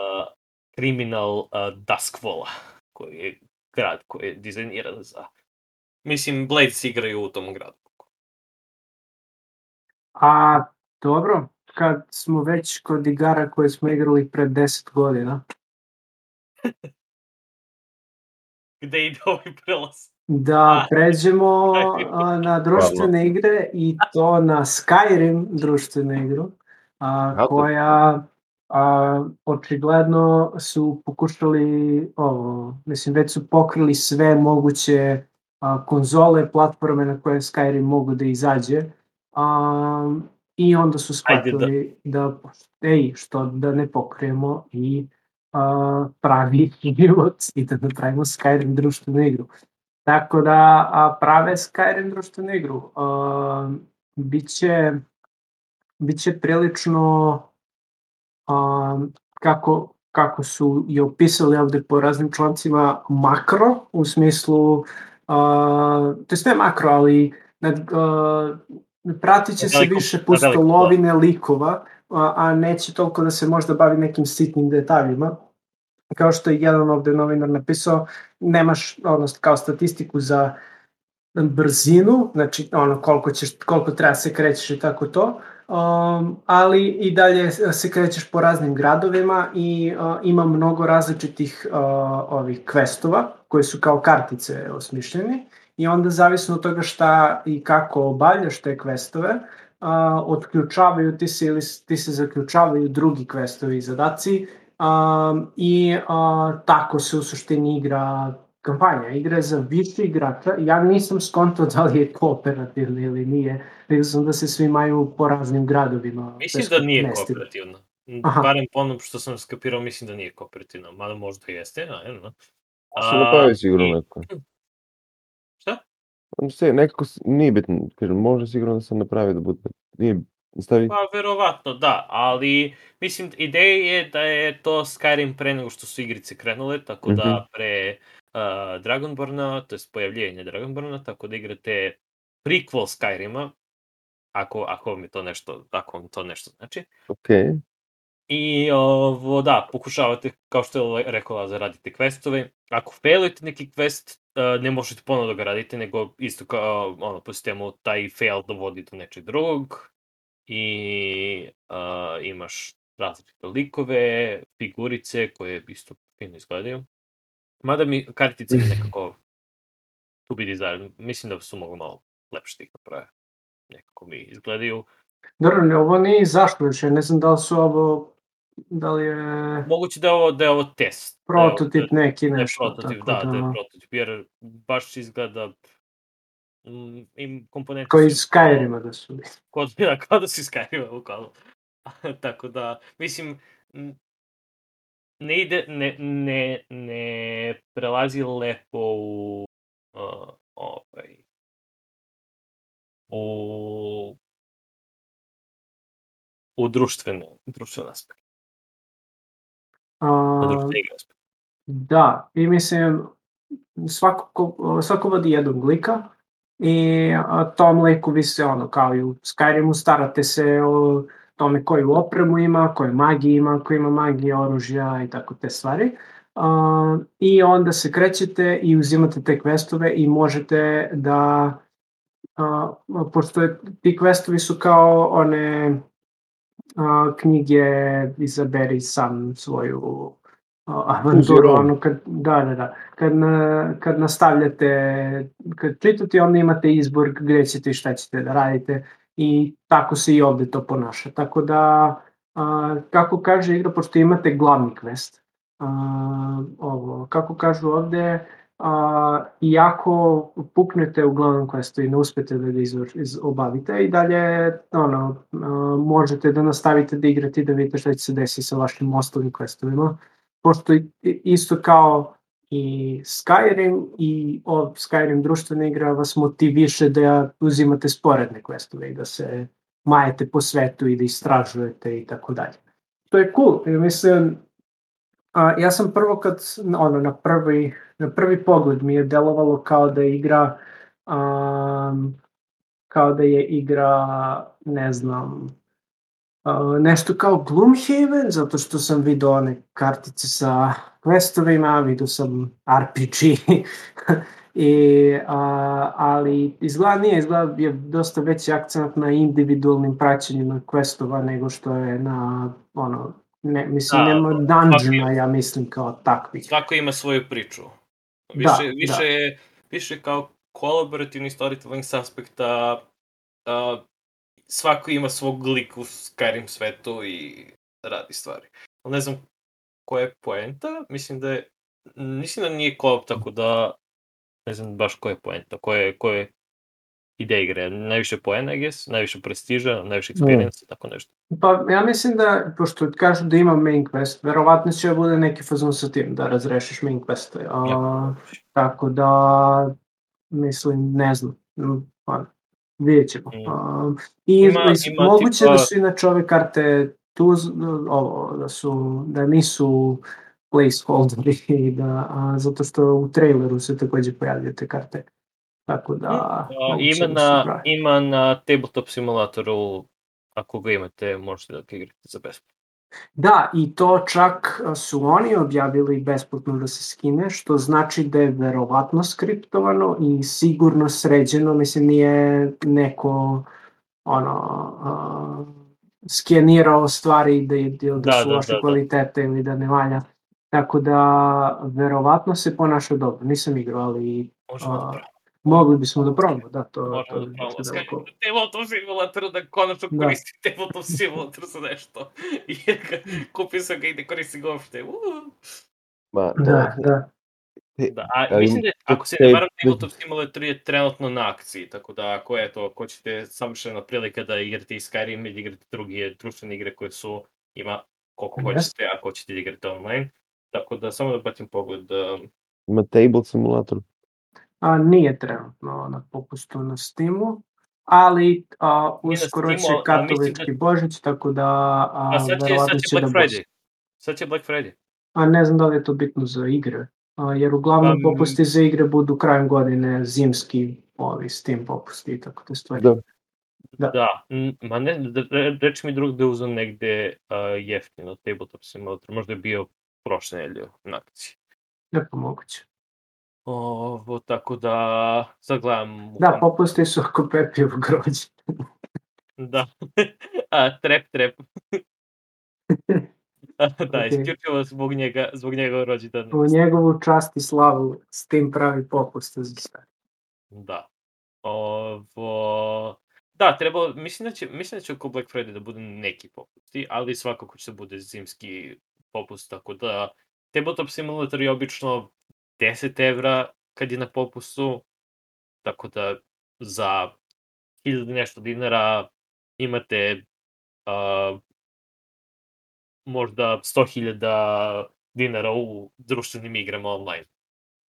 kriminal uh, Duskwalla, koji je grad koji je dizajniran za... Mislim, Blades igraju u tom gradu. A dobro, kad smo već kod igara koje smo igrali pre 10 godina, *laughs* Gde ide ovaj prelaz? da *laughs* pređemo a, *laughs* na društvene igre i to na Skyrim društvenu igru, a, koja a, očigledno su pokušali ovo, mislim već su pokrili sve moguće a, konzole, platforme na koje Skyrim mogu da izađe. A, I onda su Ajde da- shvatili da, da ej, što da ne pokrijemo i a, pravi život i da napravimo Skyrim društvenu igru. Tako da a, prave Skyrim društvenu igru. A, biće, biće prilično a, kako, kako su i opisali ovde po raznim člancima makro, u smislu, a, to je sve makro, ali nad, a, pratit će se više veliko pustolovine likova, a, a neće toliko da se možda bavi nekim sitnim detaljima. Kao što je jedan ovde novinar napisao, nemaš odnosno kao statistiku za brzinu, znači ono koliko ćeš koliko treba se krećeš i tako to. Um, ali i dalje se krećeš po raznim gradovima i uh, ima mnogo različitih uh, ovih questova koji su kao kartice osmišljeni i onda zavisno od toga šta i kako obavljaš te questove, uh, otključavaju ti se ili ti se zaključavaju drugi questovi i zadaci um, i uh, tako se u suštini igra kampanja. Igra je za više igrača. Ja nisam skontao da li je kooperativna ili nije. Vidio sam da se svi maju po raznim gradovima. Mislim da nije mestima. kooperativno. Aha. Barem po onom što sam skapirao, mislim da nije kooperativno. Mada možda jeste, a ne znam. Se napravi sigurno i- neko. Se nekako, nije bitno, kažem, može sigurno da se napravi da bude, nije, stavi, Pa, verovatno, da, ali mislim, ideja je da je to Skyrim pre nego što su igrice krenule, tako Mhm. da pre uh, Dragonborna, to je pojavljivanje Dragonborna, tako da igrate prequel Skyrima, ako, ako je to nešto, ako vam to nešto znači. okej. I ovo, da, pokušavate, kao što je rekao Lazar, radite questove. Ako failujete neki quest, ne možete ponovo da ga radite, nego isto kao, ono, po sistemu, taj fail dovodi do nečeg drugog. I uh, imaš različite likove, figurice koje isto fino izgledaju. Mada mi kartice *laughs* mi nekako tu bi dizajn, mislim da su mogu malo lepše da ih naprave. Nekako mi izgledaju. Dobro, ne, ovo nije još. Ja ne znam da li su ovo, da li je Moguće da je ovo, da je ovo test. da je ovo- prototip neki Da je nešto. prototip, tako da, da je prototip, jer baš izgleda mm, im komponenti Kao su iz Skyrima da su. Kod, *laughs* da, kao da si Skyrima bukvalno. *laughs* Tako da, mislim, ne ide, ne, ne, ne prelazi lepo u uh, ovaj, u u društvene, društvene aspekt, A. Da, i mislim, svako, ko- svako vodi jednog lika i a, tom liku vi se ono, kao i u Skyrimu, starate se o tome koju opremu ima, koju magiju ima, ko ima magije, oružja i tako te stvari. A, I onda se krećete i uzimate te questove i možete da, a, pošto ti questovi su kao one knjige izaberi sam svoju avanturu, ono kad, da, da, da, kad, na, kad nastavljate, kad čitate, onda imate izbor gde ćete i šta ćete da radite i tako se i ovde to ponaša. Tako da, a, kako kaže igra, pošto imate glavni quest, a, ovo, kako kažu ovde, a, iako puknete u glavnom questu i ne uspete da ga izvor, iz, obavite i dalje ono, a, možete da nastavite da igrate i da vidite šta će se desiti sa vašim ostalim questovima pošto isto kao i Skyrim i o, Skyrim društvena igra vas motiviše da uzimate sporedne questove i da se majete po svetu i da istražujete i tako dalje. To je cool. Mislim, a, ja sam prvo kad, ono, na prvi, na prvi pogled mi je delovalo kao da je igra um, kao da je igra, ne znam, nešto kao Gloomhaven, zato što sam vidio one kartice sa questovima, vidio sam RPG, *laughs* I, a, ali izgleda nije, izgleda je dosta veći akcent na individualnim praćenjima questova nego što je na, ono, ne, mislim, da, nema dungeona, ja mislim, kao takvih. Svako ima svoju priču. Više, da, više, da. Je, više kao kolaborativni storytelling s aspekta uh, svako ima svog lika u Skyrim svetu i radi stvari. Ali ne znam koja je poenta, mislim da je, mislim da nije koop, tako da ne znam baš koja je poenta, koja je, koja je ideja igre, najviše poena, guess, najviše prestiža, najviše experience, mm. tako nešto. Pa ja mislim da, pošto kažu da ima main quest, verovatno će da bude neki fazon sa tim, da razrešiš main quest. A, ja. Tako da, mislim, ne znam, pa, vidjet ćemo. Mm. Uh, I ima, ima moguće tipa... da su inače ove karte tu, ovo, da su, da nisu placeholderi *laughs* da, a, zato što u traileru se takođe pojavljaju te karte. Tako da... Ima, da na, ima na tabletop simulatoru, ako ga imate, možete da ga igrate za besplatno. Da, i to čak su oni objavili besplatno da se skine, što znači da je verovatno skriptovano i sigurno sređeno, mislim nije neko ono, uh, skenirao stvari da, da, da su da, loše da, da. kvalitete ili da ne valja. Tako da, verovatno se ponaša dobro. Nisam igrao, ali... Možemo uh, da Mogli bismo da probamo, da, to... Možemo to, da probamo. Skajmo da Tabletop Simulator da konačno da. koristi Tabletop Simulator za nešto. *laughs* Jer kupio sam ga i ne koristim ga uopšte. Ma, da, da. Da, a mislim da, ako se ne varam, Tabletop Simulator je trenutno na akciji, tako da ako je to, ako ćete savršena prilika da igrate i Skyrim ili igrate druge društvene igre koje su, ima koliko hoćete, ako ćete da igrate online. Tako da samo da batim pogled. Um... Ima Table Simulator a, nije trenutno na popustu na Steamu, ali a, uskoro će katolički da... Božić, tako da a, a sad će, sad će Black da Friday. Sad će Black Friday. A ne znam da li je to bitno za igre, a, jer uglavnom um, popusti za igre budu krajem godine zimski ovi Steam popusti tako te stvari. Da. Da. da, ma ne, reči mi drug da uzem negde uh, jeftino tabletop simulator, možda je bio prošle nedelje na akciji. Ne pa moguće. Ovo, tako da sad gledam... Da, popusti su oko Pepijev grođe. *laughs* da. A, trep, trep. *laughs* da, okay. isključivo zbog njega, zbog njega rođendan. U njegovu čast i slavu s tim pravi popust za sve. Da. Ovo... Da, treba, mislim da će, mislim da će oko Black Friday da bude neki popusti, ali svakako će da bude zimski popust, tako da Tabletop Simulator je obično 10 evra kad je na popustu, tako da za 1000 nešto dinara imate uh, možda 100.000 dinara u društvenim igrama online.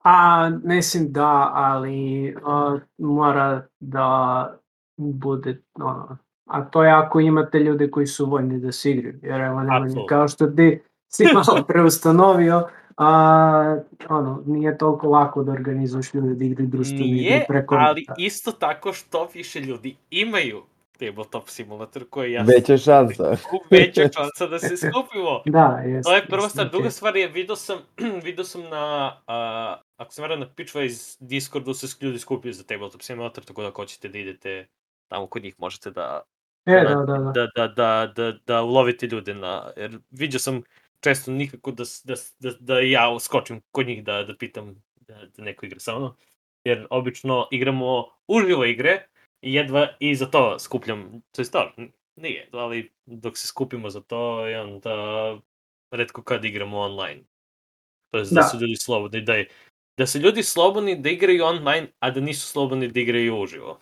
A, mislim da, ali uh, mora da bude, ono, a to je ako imate ljude koji su voljni da se igraju, jer evo nema kao što ti si malo *laughs* preustanovio, a, ono, nije toliko lako da organizuješ ljude da igraju društvene igre preko... ali isto tako što više ljudi imaju tabletop simulator koji ja... Veća šansa. *laughs* Veća šansa da se skupimo. *laughs* da, jes. To je prva stvar. Druga stvar je, vidio sam, *clears throat* vidio sam na, uh, ako sam veran na Pitchwise Discordu se ljudi skupio za tabletop simulator, tako da ako hoćete da idete tamo kod njih možete da E, da, da, da. Da, da, da, da, da ulovite ljude na, jer vidio sam često nikako da, da, da, da ja skočim kod njih da, da pitam da, da neko igra sa mnom. Jer obično igramo uživo igre i jedva i za to skupljam, to je n- nije, ali dok se skupimo za to i onda redko kad igramo online. To je da, Da. su ljudi slobodni, da, je, da su ljudi slobodni da igraju online, a da nisu slobodni da igraju uživo.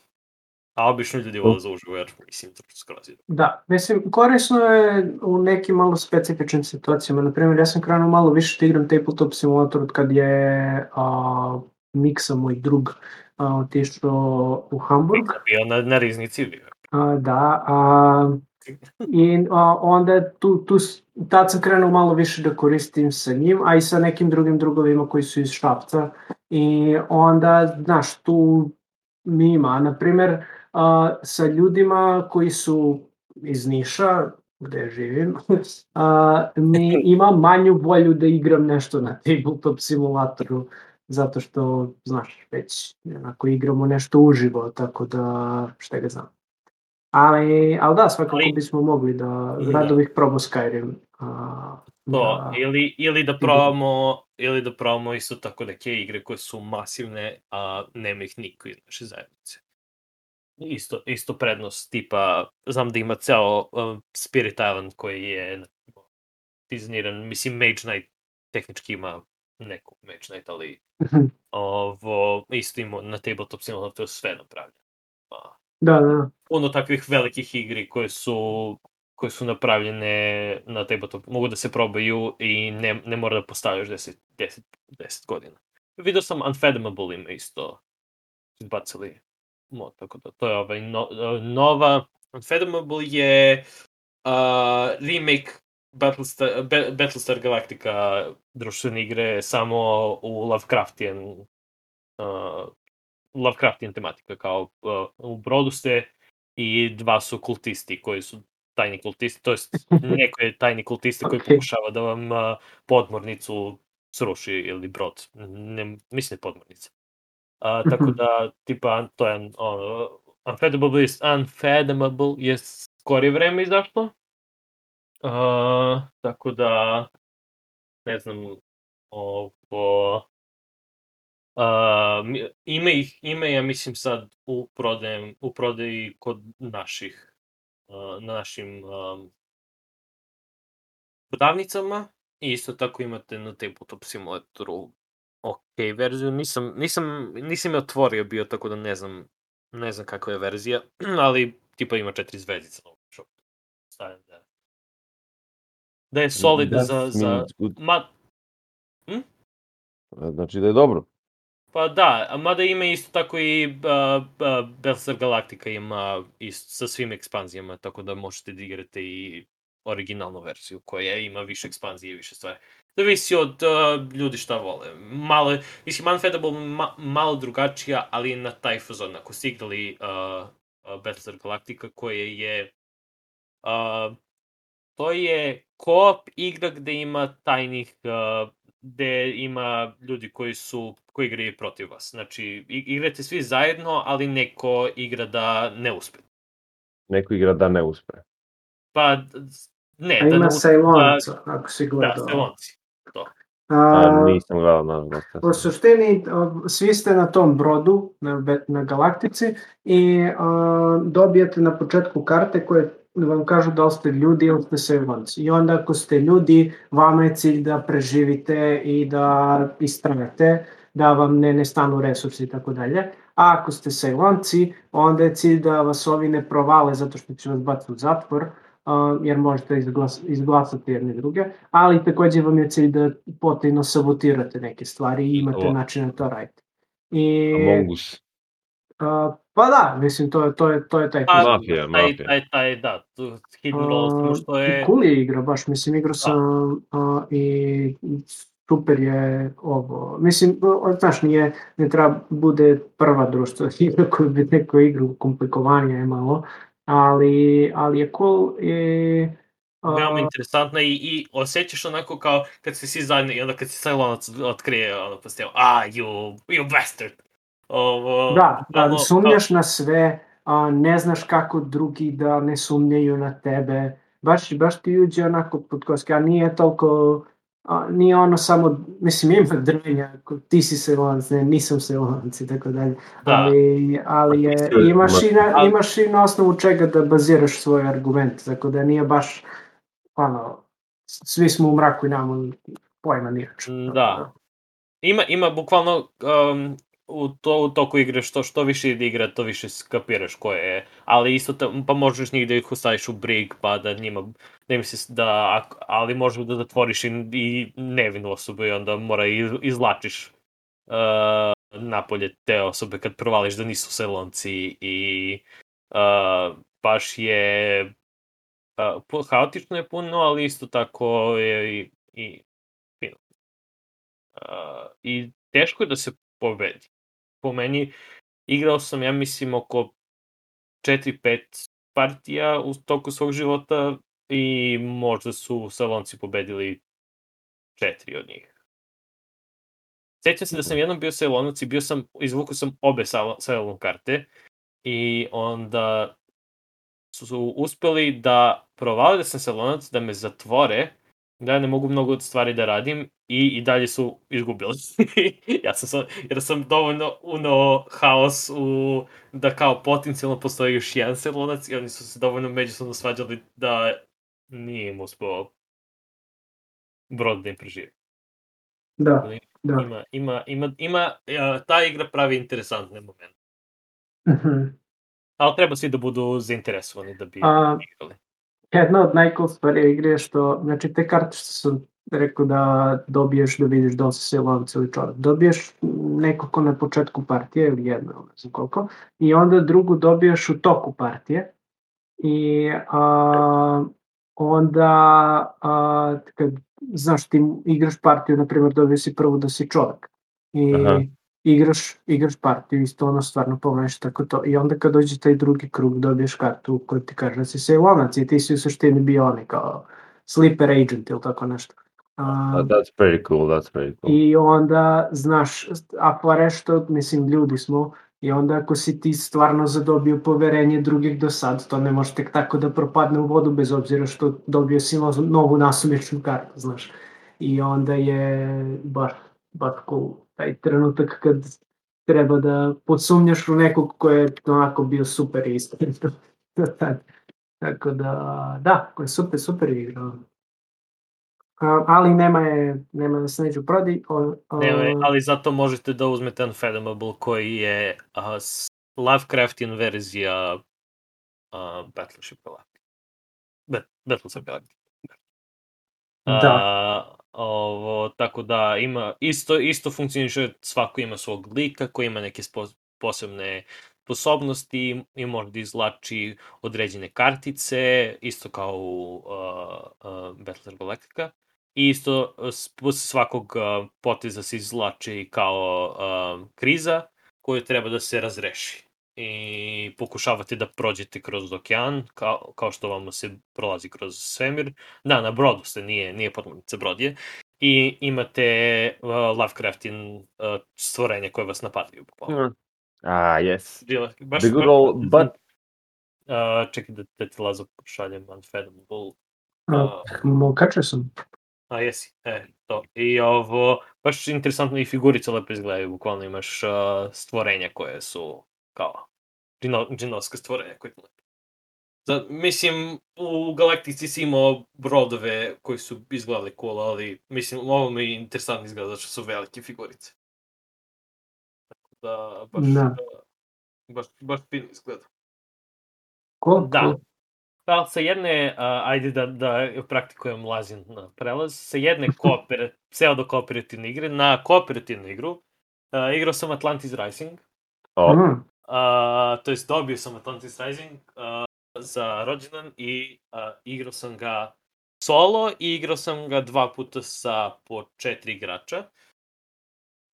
A obično ljudi vole za uživo, jer mislim, to skroz ide. Da, mislim, korisno je u nekim malo specifičnim situacijama. Naprimjer, ja sam krenuo malo više da igram Tabletop Simulator od kad je a, Miksa, moj drug, a, otišao u Hamburg. Bio na, na riznici bio. A, da, a, i a, onda tu, tu, tad sam krenuo malo više da koristim sa njim, a i sa nekim drugim drugovima koji su iz Šapca. I onda, znaš, tu mi ima, na primer, a, sa ljudima koji su iz Niša, gde živim, a, mi *laughs* imam manju volju da igram nešto na tabletop simulatoru, zato što, znaš, već onako igramo nešto uživo, tako da, šta ga znam. Ali, ali da, svakako Ali- bismo mogli da, Da. rado bih probao Skyrim. A, To, da, ili, ili da probamo, ili da probamo isto tako neke igre koje su masivne, a nema ih niko iz naše zajednice. Isto, isto prednost, tipa, znam da ima ceo uh, Spirit Island koji je dizajniran, mislim Mage Knight tehnički ima neku Mage Knight, ali ovo, isto ima na tabletop simulatoru sve napravljeno. Pa, da, da. puno takvih velikih igri koje su koje su napravljene na tabletop, mogu da se probaju i ne, ne mora da postavljaš 10, 10, 10 godina. Video sam Unfathomable ima isto izbacili mod, tako da to je ovaj no, nova Unfathomable je uh, remake Battlestar, Be, Battlestar Galactica društvene igre samo u Lovecraftian uh, Lovecraftian tematika, kao uh, u brodu ste i dva su kultisti koji su tajni kultisti, to jest *laughs* neko je tajni kultista koji Okej. pokušava da vam uh, podmornicu sruši ili brod, ne, mislim je podmornica. Uh, tako da, tipa, to je uh, Unfathomable je, Unfathomable je skorije vreme izašlo. Uh, tako da, ne znam, ovo, mi- ima ih, ima ja mislim sad u prodajem, u prodaji kod naših, uh, na našim um, prodavnicama i isto tako imate na tabletop simulatoru ok verziju, nisam, nisam, nisam je otvorio bio, tako da ne znam, ne znam kakva je verzija, *clears throat* ali tipa ima četiri zvezdice na ovom shopu. Stavim da, da je solid Does za, za, ma, Znači da je dobro. Pa da, a mada ima isto tako i uh, uh, Battlestar Galactica ima isto, sa svim ekspanzijama, tako da možete da igrate i originalnu verziju koja ima više ekspanzije i više stvari. Zavisi od uh, ljudi šta vole. Malo, mislim, Unfettable ma, malo drugačija, ali na taj fazon. Ako ste igrali uh, uh, Battlestar Galactica koje je uh, to je koop igra gde ima tajnih uh, gde ima ljudi koji su koji igraju protiv vas. Znači, igrate svi zajedno, ali neko igra da ne uspe. Neko igra da ne uspe. Pa, ne, A da ne ima uspe. Sajlonaca, ako si Da, gledao. Sajlonci. A, A, nisam gledao, nažalost. U suštini, svi ste na tom brodu, na, na Galaktici, i a, dobijate na početku karte koje vam kažu da li ste ljudi ili ste Sailonci. I onda ako ste ljudi, vama je cilj da preživite i da istrajete, da vam ne nestanu resursi i tako dalje. A ako ste Sailonci, onda je cilj da vas ovi ne provale zato što će vas baciti u zatvor, jer možete izglas, izglasati jedne druge, ali takođe vam je cilj da potajno sabotirate neke stvari i imate Ovo. način da to radite. I, Among Us. a, pa da, mislim, to je, to je, to je taj Pa, fazon. Mafija, taj, mafija. taj, taj, da, Hidden Roll, samo što je... Cool je igra, baš, mislim, igrao sam a, i super je ovo. Mislim, znaš, nije, ne treba bude prva društva *laughs* igra koju bi neko igru komplikovanije je malo, ali, ali je cool i... a, Veoma interesantna i, i osjećaš onako kao kad se svi zajedno i onda kad se Sajlonac otkrije, ono pa ste, ah, you, you bastard. Ovo, Da, da, malo- sumnjaš na sve, a, ne znaš kako drugi da ne sumnjaju na tebe, baš, baš ti uđe onako pod koske, a nije toliko, a, nije ono samo, mislim ima drvenja, ti si selonac, ne, nisam selonac i tako dalje, Da. ali, ali je, imaš i, na, imaš i na osnovu čega da baziraš svoj argument, tako da nije baš, ono, svi smo u mraku i nemamo pojma ni o čemu. Da. Ima, ima bukvalno um, u, to, u toku igre što, što više ide igra, to više skapiraš ko je. Ali isto ta, pa možeš njih da ih ostaviš u brig, pa da njima, da im se, da, ali možeš da zatvoriš i, i nevinu osobu i onda mora iz, izlačiš uh, napolje te osobe kad provališ da nisu selonci i uh, baš je uh, haotično je puno, ali isto tako je i, i. Uh, I teško je da se pobedi. Po meni, igrao sam, ja mislim, oko 4-5 partija u toku svog života i možda su Salonci pobedili četiri od njih. Sjećam se da sam jednom bio Salonac i bio sam, izvukao sam obe Salon karte i onda su, su uspeli da provale da sam Salonac, da me zatvore, da ne mogu mnogo stvari da radim i, i dalje su izgubili. *laughs* ja sam sam, jer sam dovoljno uno haos u, da kao potencijalno postoji još jedan Salonac i oni su se dovoljno međusobno svađali da nije im uspeo brod da im preživi. Da, da. Ima, ima, ima, ima, ja, ta igra pravi interesantne momente. Mhm. Ali treba svi da budu zainteresovani da bi A- igrali. Jedna od najcool stvari igre je što, znači te karte što sam rekao da dobiješ da vidiš da li si silovac ili čovjek. Dobiješ nekako na početku partije ili jedno, ne znam koliko, i onda drugu dobiješ u toku partije i a, onda a, kad znaš ti igraš partiju, na primjer dobiješ si prvo da si čovjek i Aha. Igraš, igraš partiju isto ono stvarno pomeš tako to i onda kad dođe taj drugi krug dobiješ kartu koja ti kaže da si sejlonac i ti si u suštini bio onaj kao sleeper agent ili tako nešto. A, Uh, that's pretty cool, that's pretty cool. i onda, znaš, ako rešto, mislim, ljudi smo, i onda ako si ti stvarno zadobio poverenje drugih do sad, to ne može tek tako da propadne u vodu, bez obzira što dobio si novu, novu nasumičnu kartu, znaš. I onda je baš, baš cool taj trenutak kad treba da podsumnjaš u nekog ko je onako bio super *laughs* tad. Tako da, da, ko je super, super igra. A, ali nema je, nema da se neđu prodi. O, o, Ne, ali zato možete da uzmete Unfathomable koji je s- Lovecraftian verzija uh, Battleship Galactica. Bet, Battleship Galactica. Da. Ovo, tako da ima, isto, isto funkcioniše, svako ima svog lika koji ima neke spo, posebne sposobnosti i može da izlači određene kartice, isto kao u uh, uh, Battleship Galactica. I isto posle svakog uh, poteza se izlači kao uh, kriza koju treba da se razreši. I pokušavate da prođete kroz okean, kao, kao što vam se prolazi kroz svemir. Da, na brodu ste, nije, nije podmornica brod je. I imate uh, Lovecraftin uh, stvorenje koje vas napadaju. Mm. Ah, yes. Bilo- Baš, The good old, but Uh, čekaj da, da ti Lazo pošaljem Unfathomable. mo, kačio sam. A jesi, e, to. I ovo, baš interesantno i figurice lepo izgledaju, bukvalno imaš uh, stvorenja koje su kao džino, koje su lepe. Da, mislim, u Galaktici si imao brodove koji su izgledali cool, ali mislim, ovo mi interesantno izgleda zato što su velike figurice. Tako da, baš, Da. baš, baš fino izgleda. Cool, Da. cool. Da, sa jedne, uh, ajde da, da praktikujem lazin na prelaz, sa jedne *laughs* kooper, pseudo-kooperativne igre na kooperativnu igru, uh, igrao sam Atlantis Rising, oh, Mm, to jest dobio sam Atlantis Rising uh, za rođendan i uh, igrao sam ga solo i igrao sam ga dva puta sa po četiri igrača.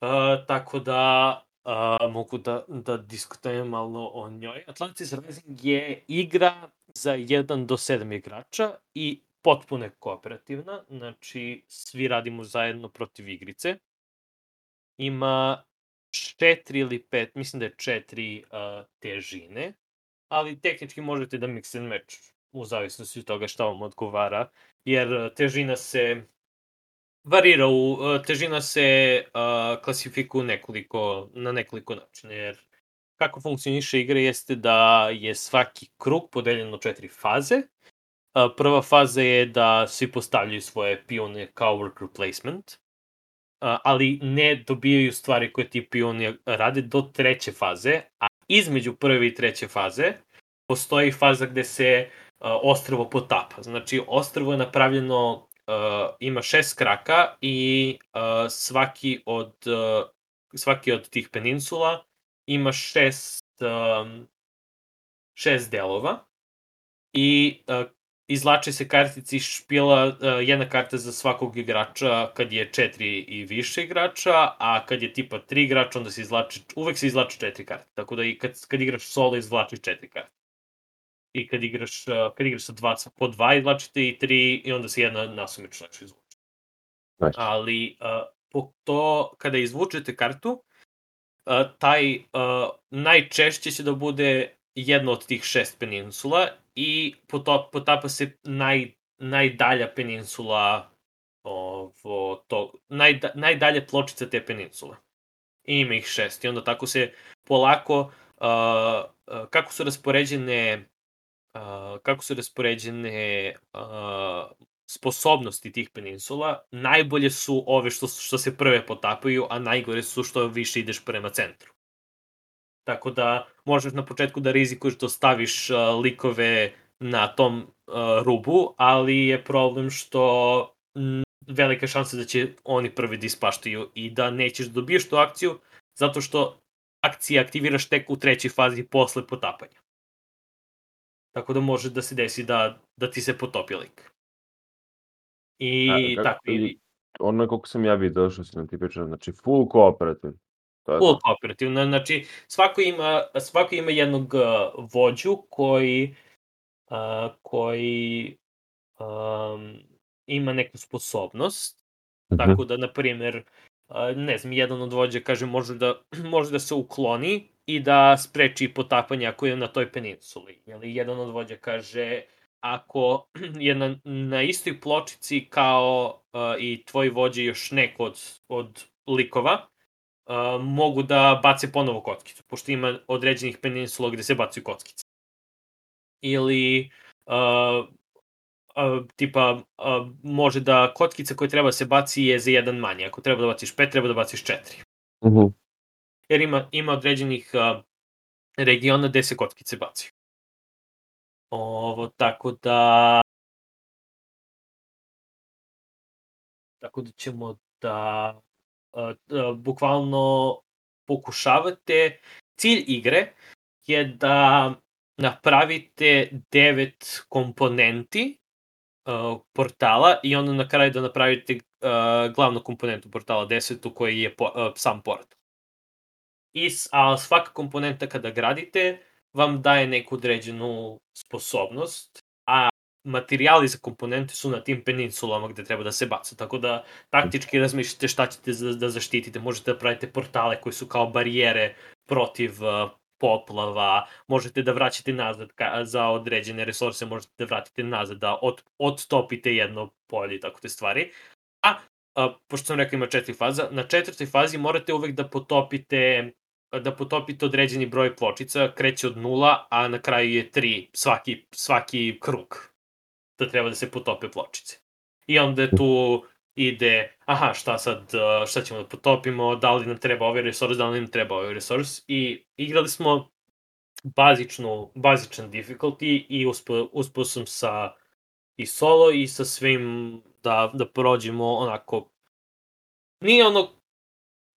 Uh, tako da uh, mogu da, da diskutujem malo o njoj. Atlantis Rising je igra za 1 do 7 igrača i potpuno je kooperativna, znači svi radimo zajedno protiv igrice. Ima četiri ili pet, mislim da je četiri uh, težine, ali tehnički možete da mix and match u zavisnosti od toga šta vam odgovara, jer težina se varira u, težina se uh, klasifikuje nekoliko, na nekoliko načina, jer kako funkcioniše igra jeste da je svaki krug podeljen u četiri faze. Prva faza je da svi postavljaju svoje pione kao worker placement, ali ne dobijaju stvari koje ti pioni rade do treće faze, a između prve i treće faze postoji faza gde se ostrvo potapa. Znači, ostrvo je napravljeno, ima šest kraka i svaki od, svaki od tih peninsula ima šest, šest delova i izlače se kartici špila, uh, jedna karta za svakog igrača kad je četiri i više igrača, a kad je tipa tri igrača onda se izlače, uvek se izlače četiri karte, tako da i kad, kad igraš solo izvlačiš četiri karte. I kad igraš, uh, kad igraš sa dva, po dva izvlačite i tri i onda se jedna nasumično izvuče. Znači. Ali uh, po to, kada izvučete kartu, taj uh, najčešće će da bude jedna od tih šest peninsula i potapa se naj, najdalja peninsula ovo, to, najda, najdalje pločica te peninsule. I ima ih šest i onda tako se polako uh, kako su raspoređene uh, kako su raspoređene uh, sposobnosti tih peninsula, najbolje su ove što, što se prve potapaju, a najgore su što više ideš prema centru. Tako da možeš na početku da rizikuješ da staviš uh, likove na tom uh, rubu, ali je problem što m, velika šansa da će oni prvi da ispaštaju i da nećeš da dobiješ tu akciju, zato što akcije aktiviraš tek u trećoj fazi posle potapanja. Tako da može da se desi da, da ti se potopi lik. I A, tako i... Ono je koliko sam ja vidio što si nam ti pričao, znači full kooperativ. To je full kooperativno, znači svako ima, svako ima jednog uh, vođu koji uh, koji um, ima neku sposobnost, mm -hmm. tako da, na primjer, uh, ne znam, jedan od vođa kaže može da, *clears throat* može da se ukloni i da spreči potapanje ako je na toj peninsuli. Ili jedan od vođa kaže ako *clears throat* je na, na istoj pločici kao uh, i tvoj vođe još neko od, od likova, uh, mogu da bace ponovo kockicu, pošto ima određenih peninsula gde se bacaju kockice. Ili uh, uh, tipa uh, može da kockica koja treba da se baci je za jedan manje. Ako treba da baciš pet, treba da baciš četiri. Uh mhm. -huh. Jer ima, ima određenih uh, regiona gde se kockice bacaju. Ovo, tako da... Tako da ćemo da bukvalno pokušavate. Cilj igre je da napravite devet komponenti uh, portala i onda na kraju da napravite uh, glavnu komponentu portala, desetu koji je po, uh, sam portal. I a svaka komponenta kada gradite vam daje neku određenu sposobnost, materijali za komponente su na tim peninsulama gde treba da se baca. Tako da taktički razmišljate šta ćete da, da zaštitite. Možete da pravite portale koji su kao barijere protiv uh, poplava, možete da vraćate nazad ka, za određene resurse, možete da vratite nazad, da od, odtopite jedno polje i tako te stvari. A, a pošto sam rekao ima četiri faza, na četvrtoj fazi morate uvek da potopite da potopite određeni broj pločica, kreće od nula, a na kraju je tri svaki, svaki krug da treba da se potope pločice. I onda tu ide, aha, šta sad, šta ćemo da potopimo, da li nam treba ovaj resurs, da li nam treba ovaj resurs i igrali smo bazičnu, bazičan difficulty i uspeo sam sa i solo i sa svim da, da prođemo onako nije ono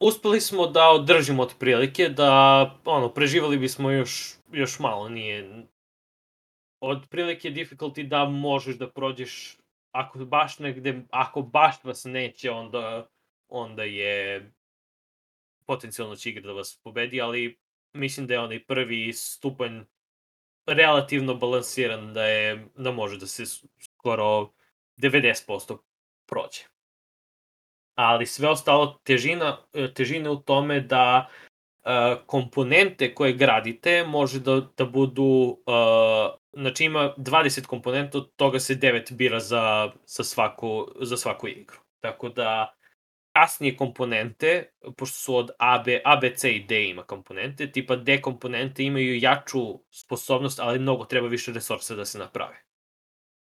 uspeli smo da održimo otprilike, da ono, preživali bismo još, još malo, nije... Otprilike difficulty da možeš da prođeš, ako baš negde, ako baš vas neće, onda, onda je potencijalno će igra da vas pobedi, ali mislim da je onaj prvi stupanj relativno balansiran, da je, da može da se skoro 90% prođe. Ali sve ostalo težina, težina u tome da uh, komponente koje gradite može da, da budu, uh, znači ima 20 komponenta, od toga se 9 bira za, za, svaku, za svaku igru. Tako da kasnije komponente, pošto su od A, B, A, B, C i D ima komponente, tipa D komponente imaju jaču sposobnost, ali mnogo treba više resursa da se naprave.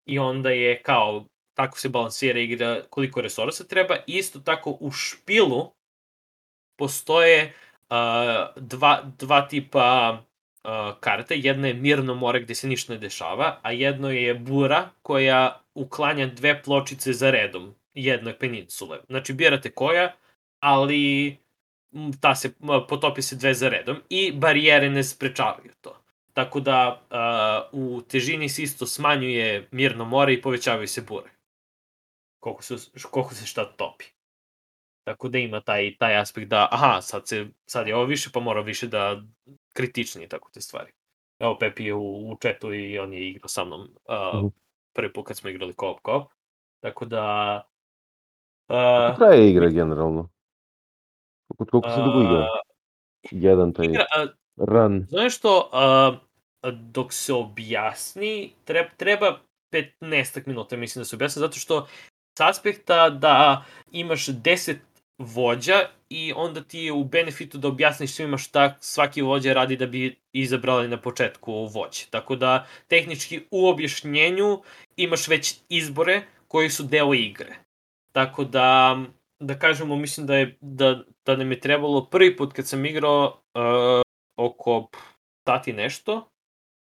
I onda je kao, tako se balansira igra koliko resursa treba. Isto tako u špilu postoje uh, dva, dva tipa karte. Jedna je mirno more gde se ništa ne dešava, a jedno je bura koja uklanja dve pločice za redom jedne peninsule. Znači, birate koja, ali ta se, potopi se dve za redom i barijere ne sprečavaju to. Tako da u težini se isto smanjuje mirno more i povećavaju se bure. Koliko se, koliko se šta topi. Tako da ima taj, taj aspekt da, aha, sad, se, sad je ovo više, pa mora više da kritičnije tako te stvari. Evo, Pepi je u, u četu i on je igrao sa mnom uh, prvi put kad smo igrali co-op co-op. Tako da... Uh, traje igra generalno? Koliko, koliko se dugo igra? Jedan taj igra, uh, run. Znaš što, uh, dok se objasni, treba, treba 15 minuta, mislim da se objasni, zato što s aspekta da imaš 10 vođa i onda ti je u benefitu da objasniš svima šta svaki vođa radi da bi izabrali na početku vođe. Tako da tehnički u objašnjenju imaš već izbore koji su deo igre. Tako da, da kažemo, mislim da, je, da, da nam je trebalo prvi put kad sam igrao uh, oko sati nešto,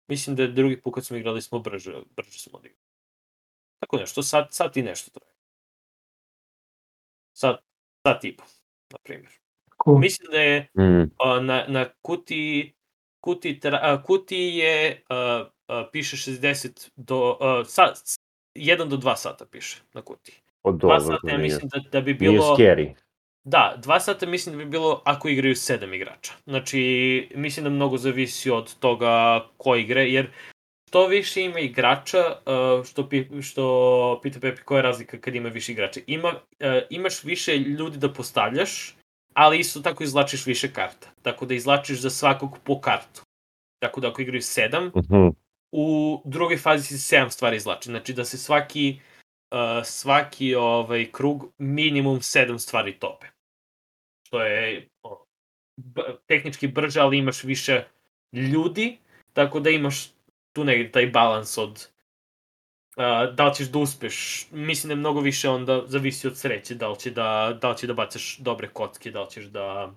mislim da je drugi put kad smo igrali smo brže, brže smo odigrali. Tako nešto, sat, sat i nešto traje. Sat, sat i po, na primjer. Cool. Mislim da je mm. uh, na, na kuti, kuti, tra, uh, kuti je, uh, uh, piše 60 do, uh, sat, 1 do 2 sata piše na kuti. Od dva sata ja mislim da, da bi bilo... Nije scary. Da, dva sata mislim da bi bilo ako igraju sedam igrača. Znači, mislim da mnogo zavisi od toga ko igre, jer što više ima igrača, uh, što, pi, što pita Pepi koja je razlika kad ima više igrača. Ima, uh, imaš više ljudi da postavljaš, ali isto tako izlačiš više karta. Tako da izlačiš za svakog po kartu. Tako da ako igraju sedam, uh mhm. -huh. u drugoj fazi se sedam stvari izlači. Znači da se svaki uh, svaki ovaj krug minimum sedam stvari tope. Što je tehnički brže, ali imaš više ljudi, tako da imaš tu negdje taj balans od uh, da li ćeš da uspeš. Mislim da je mnogo više onda zavisi od sreće, da li, će da, da li će da bacaš dobre kocke, da li ćeš da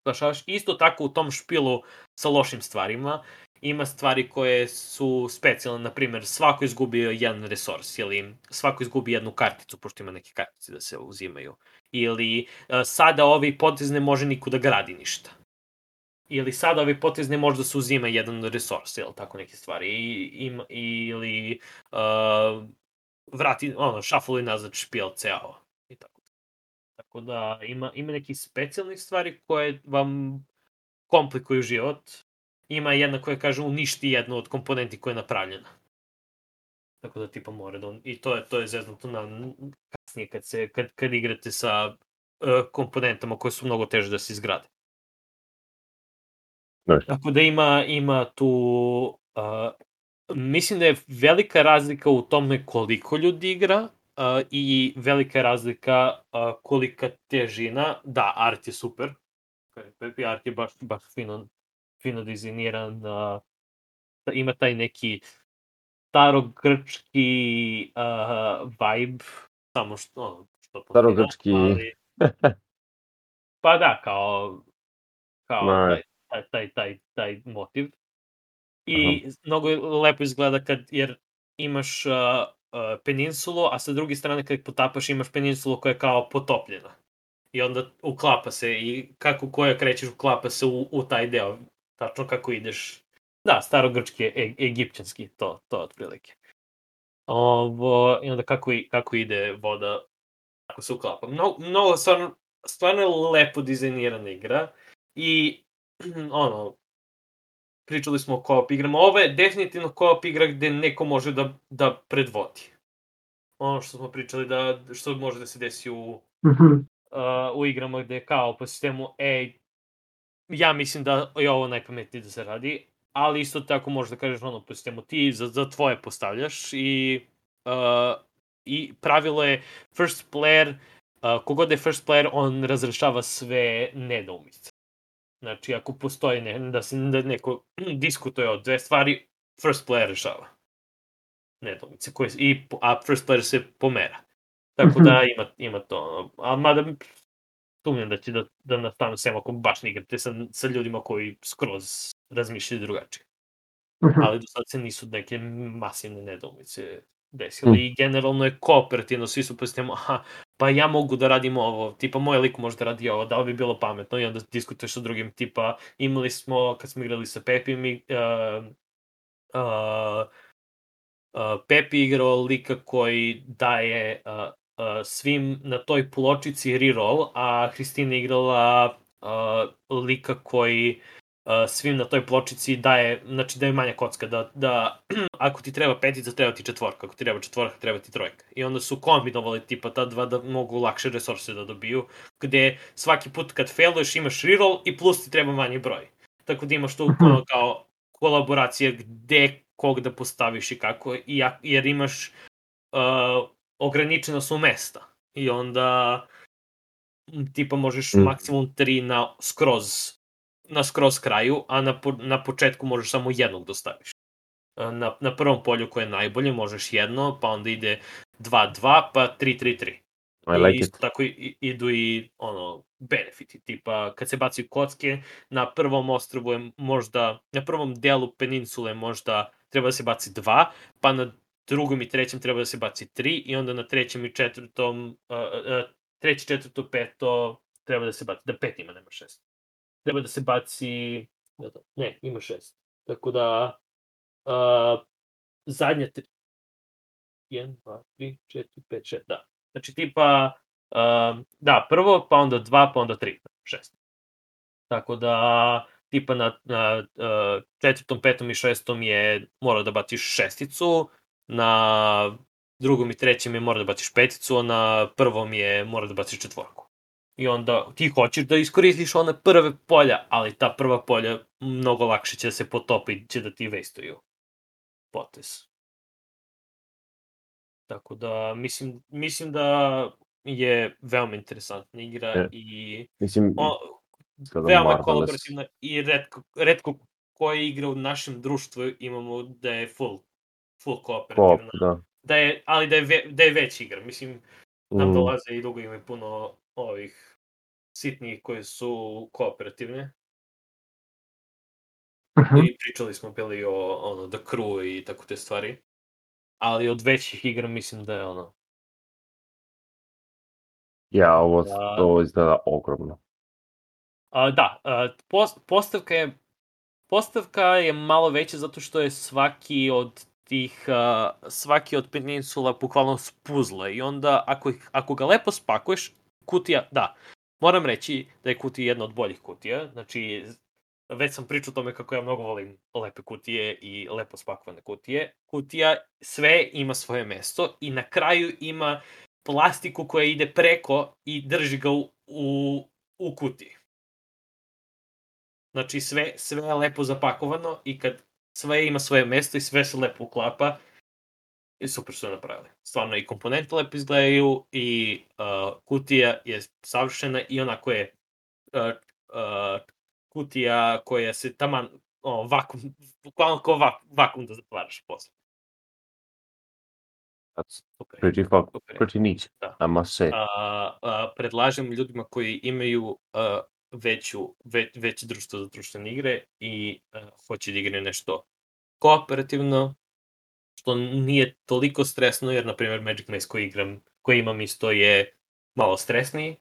spašavaš. Isto tako u tom špilu sa lošim stvarima ima stvari koje su specijalne, na primjer, svako izgubio jedan resurs ili svako izgubi jednu karticu, pošto ima neke kartice da se uzimaju. Ili sada ovi potez ne može niko da gradi ništa. Ili sada ovi potez ne može da se uzima jedan resurs, ili tako neke stvari. I, im, ili uh, vrati, ono, šafuli nazad špijel ceo. I tako. Tako da ima, ima neki specijalnih stvari koje vam komplikuju život, ima jedna koja kaže uništi jednu od komponenti koja je napravljena. Tako da tipa mora da on, i to je to je zeznuto na kasnije kad se kad kad igrate sa uh, komponentama koje su mnogo teže da se izgrade. Ne. Tako da ima ima tu uh, mislim da je velika razlika u tome koliko ljudi igra uh, i velika razlika uh, kolika težina. Da, art je super. Art je baš, baš fino fino dizajniran, da ima taj neki starogrčki uh, vibe, samo što, što starogrčki... Ali, *laughs* pa da, kao, kao taj, taj, taj, taj, taj motiv. I Aha. mnogo lepo izgleda kad, jer imaš uh, uh, peninsulu, a sa druge strane kad potapaš imaš peninsulu koja je kao potopljena. I onda uklapa se i kako koja krećeš uklapa se u, u taj deo tačno kako ideš. Da, starogrčki, e, egipćanski, to, to otprilike. Ovo, I onda kako, i, kako ide voda, kako se uklapa. Mnogo, mnogo stvarno, stvarno je lepo dizajnirana igra i ono, pričali smo o co-op igrama. Ovo je definitivno co-op igra gde neko može da, da predvodi. Ono što smo pričali da, što može da se desi u, mm -hmm. uh, u igrama gde kao po sistemu, ej, ja mislim da je ovo najpametnije da se radi, ali isto tako možeš da kažeš ono po sistemu ti za, za tvoje postavljaš i uh, i pravilo je first player uh, kogod je first player on razrešava sve nedoumice. Znači ako postoji ne, da se da neko *clears throat* diskutuje o dve stvari, first player rešava nedoumice koje i a first player se pomera. Tako da ima ima to. A mada sumnjam da će da, da nastanu sem ako baš ne igrate sa, sa ljudima koji skroz razmišljaju drugačije. Ali do sad se nisu neke masivne nedoumice desile i generalno je kooperativno, svi su postimo, aha, pa ja mogu da radim ovo, tipa moj lik može da radi ovo, da li bi bilo pametno i onda diskutuješ sa drugim, tipa imali smo, kad smo igrali sa Pepi, mi, uh, uh, uh, Pepi igrao lika koji daje uh, uh, svim na toj pločici reroll, a Hristina igrala uh, lika koji uh, svim na toj pločici daje, znači daje manja kocka, da, da *clears throat* ako ti treba petica, treba ti četvorka, ako ti treba četvorka, treba ti trojka. I onda su kombinovali tipa ta dva da mogu lakše resurse da dobiju, gde svaki put kad failuješ imaš reroll i plus ti treba manji broj. Tako da imaš tu kao kolaboracije gde kog da postaviš i kako, jer imaš uh, ograničena su mesta. I onda tipa možeš mm. maksimum 3 na skroz na skroz kraju, a na, po, na početku možeš samo jednog. Da na, na prvom polju koje je najbolje možeš jedno, pa onda ide 2-2, pa 3-3-3. I like isto it. tako i, idu i ono, benefiti, tipa kad se baci kocke, na prvom ostrovu je možda, na prvom delu peninsule možda treba da se baci 2, pa na drugom i trećem treba da se baci 3 i onda na trećem i četvrtom, uh, uh, treći, četvrto, peto treba da se baci, da pet ima, nema šest. Treba da se baci, ne, ima šest. Tako da, uh, zadnja tri, 1, 2, 3, 4, 5, 6, da. Znači tipa, uh, da, prvo, pa onda 2, pa onda 3, 6. Tako da, tipa na, na uh, četvrtom, petom i šestom je mora da baciš šesticu, na drugom i trećem je mora da baciš peticu, a na prvom je mora da baciš četvorku. I onda ti hoćeš da iskoristiš one prve polja, ali ta prva polja mnogo lakše će da se potopi i će da ti vestuju potes. Tako da, mislim, mislim da je veoma interesantna igra e, i mislim, o, veoma kolaborativna i redko, redko koje igre u našem društvu imamo da je full full kooperativna. Koop, da. da je, ali da je, ve, da je već igra. Mislim, nam mm. dolaze i dugo ima puno ovih sitnih koje su kooperativne. Uh mhm. -huh. I pričali smo bili o ono, The Crew i tako te stvari. Ali od većih igra mislim da je ono... Ja, ovo, da, ovo izgleda ogromno. A, da, a, post, postavka je postavka je malo veća zato što je svaki od tih, uh, svaki od peninsula bukvalno spuzle i onda ako, ih, ako ga lepo spakuješ, kutija, da, moram reći da je kutija jedna od boljih kutija, znači već sam pričao o tome kako ja mnogo volim lepe kutije i lepo spakovane kutije. Kutija sve ima svoje mesto i na kraju ima plastiku koja ide preko i drži ga u, u, u kutiji. Znači sve, sve je lepo zapakovano i kad sve ima svoje mesto i sve se lepo uklapa i super su napravili. Stvarno i komponente lepo izgledaju i uh, kutija je savršena i onako je uh, uh, kutija koja se taman o, vakum, bukvalno kao vak, vakum da zatvaraš posle. That's super. pretty, fuck, super. pretty neat, da. I must say. Uh, uh, predlažem ljudima koji imaju uh, veću, ve, veće društvo za društvene igre i uh, hoće da igraju nešto kooperativno, što nije toliko stresno, jer, na primjer, Magic Maze koji igram, koji imam isto je malo stresniji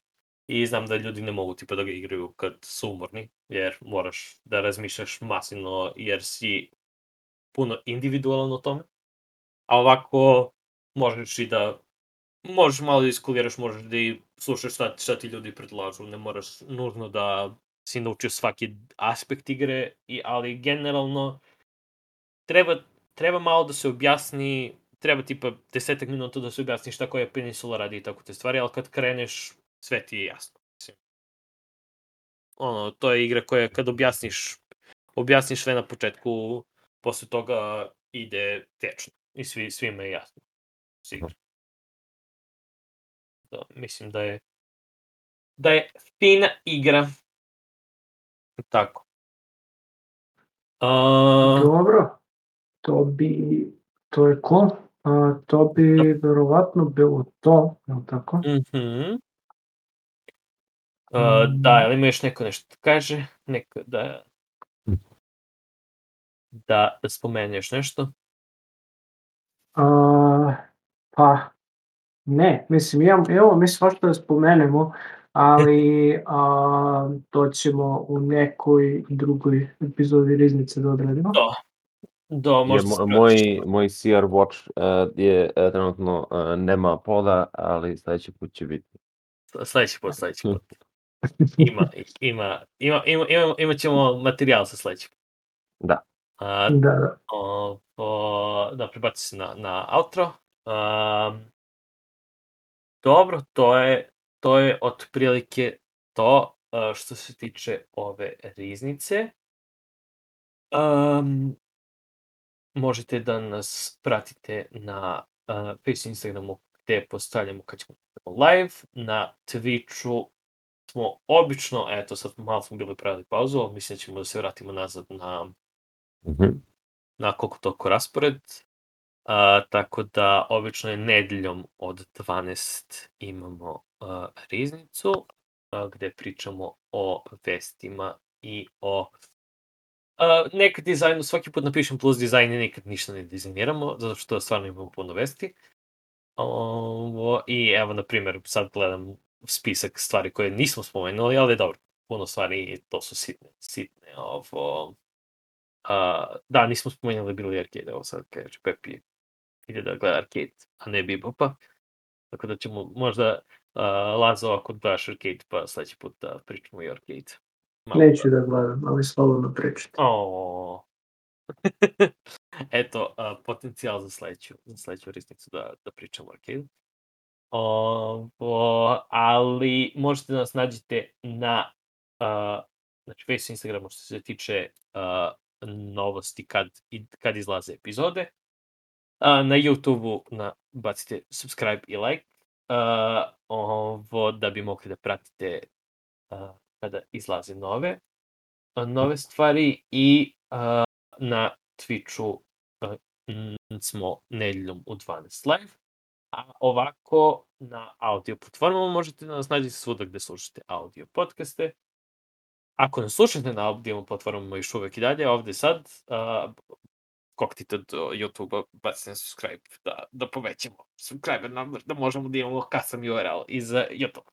i znam da ljudi ne mogu tipa da ga igraju kad su umorni, jer moraš da razmišljaš masivno, jer si puno individualan o tome. A ovako možeš i da možeš malo da iskuliraš, možeš da i slušaš šta, šta ti ljudi predlažu, ne moraš nužno da si naučio svaki aspekt igre, i, ali generalno treba, treba malo da se objasni, treba tipa desetak minuta da se objasni šta koja peninsula radi i tako te stvari, ali kad kreneš, sve ti je jasno. ono, to je igra koja kad objasniš, objasniš sve na početku, posle toga ide tečno. I svi, svima je jasno. Sigurno. Da, mislim da je da je fina igra. Tako. A, Dobro, to bi, to je ko? A, to bi verovatno bilo to, je li tako? mhm. A, da, ili ima još neko nešto da kaže? Neko da... Da, da spomene još nešto? A, pa, ne, mislim, imamo, imamo mi svašta da spomenemo, ali *laughs* a, to ćemo u nekoj drugoj epizodi Riznice da odradimo. Da. Da, Je, možda moj, moj CR Watch uh, je uh, trenutno uh, nema poda, ali sledeći put će biti. Sledeći put, sledeći put. *laughs* Ima, ima, ima, ima, ima, imat ćemo materijal sa sledećim. Da. A, Da, da. o, o, da, prebaci se na, na outro. Um, dobro, to je, to je otprilike to uh, što se tiče ove riznice. Um, možete da nas pratite na uh, Face Instagramu gde postavljamo kad ćemo live, na Twitchu smo obično, eto sad malo smo bili pravili pauzu, ali mislim da ćemo da se vratimo nazad na Mhm. na koliko toliko raspored. A, tako da, obično je nedeljom od 12 imamo a, riznicu, a, gde pričamo o vestima i o a, nekad dizajnu, svaki put napišem plus dizajn i nikad ništa ne dizajniramo, zato što stvarno imamo puno vesti. Ovo, I evo, na primjer, sad gledam spisak stvari koje nismo spomenuli, ali dobro, puno stvari, to su sitne, sitne, ovo, A, da, nismo spomenuli Billy Arcade, evo sad kaže Pepi ide da gleda Arcade, a ne Bebopa. Tako da ćemo možda uh, Lazo ako gledaš Arcade, pa sledeći put da pričamo i Arcade. Malo Neću da gledam, ali slobodno pričati. O. *laughs* Eto, a, potencijal za sledeću, za sledeću risnicu da, da pričamo o Arcade. O, o, ali možete da nas nađete na uh, znači Face Instagramu što se tiče uh, novosti kad, kad izlaze epizode. A, na YouTube-u na, bacite subscribe i like a, ovo, da bi mogli da pratite a, kada izlaze nove a, nove stvari i a, na Twitchu a, m, smo nedeljom u 12 live. A ovako na audio platformama možete da nas nađete svuda gde slušate audio podcaste. Ako ne slušate na audio platformama još uvek i dalje, ovde sad, uh, koktite do YouTube-a, bacite na subscribe, da, da povećamo subscriber number, da možemo da imamo custom URL iz uh, YouTube.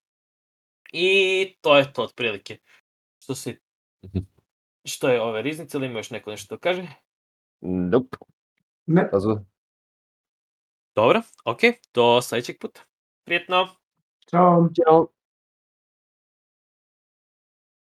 I to je to otprilike. Što se Mhm. što je ove riznice, ili ima još neko nešto da kaže? Nope. Ne, Pazu. Dobro, ok, do sledećeg puta. Prijetno! čao. Ćao.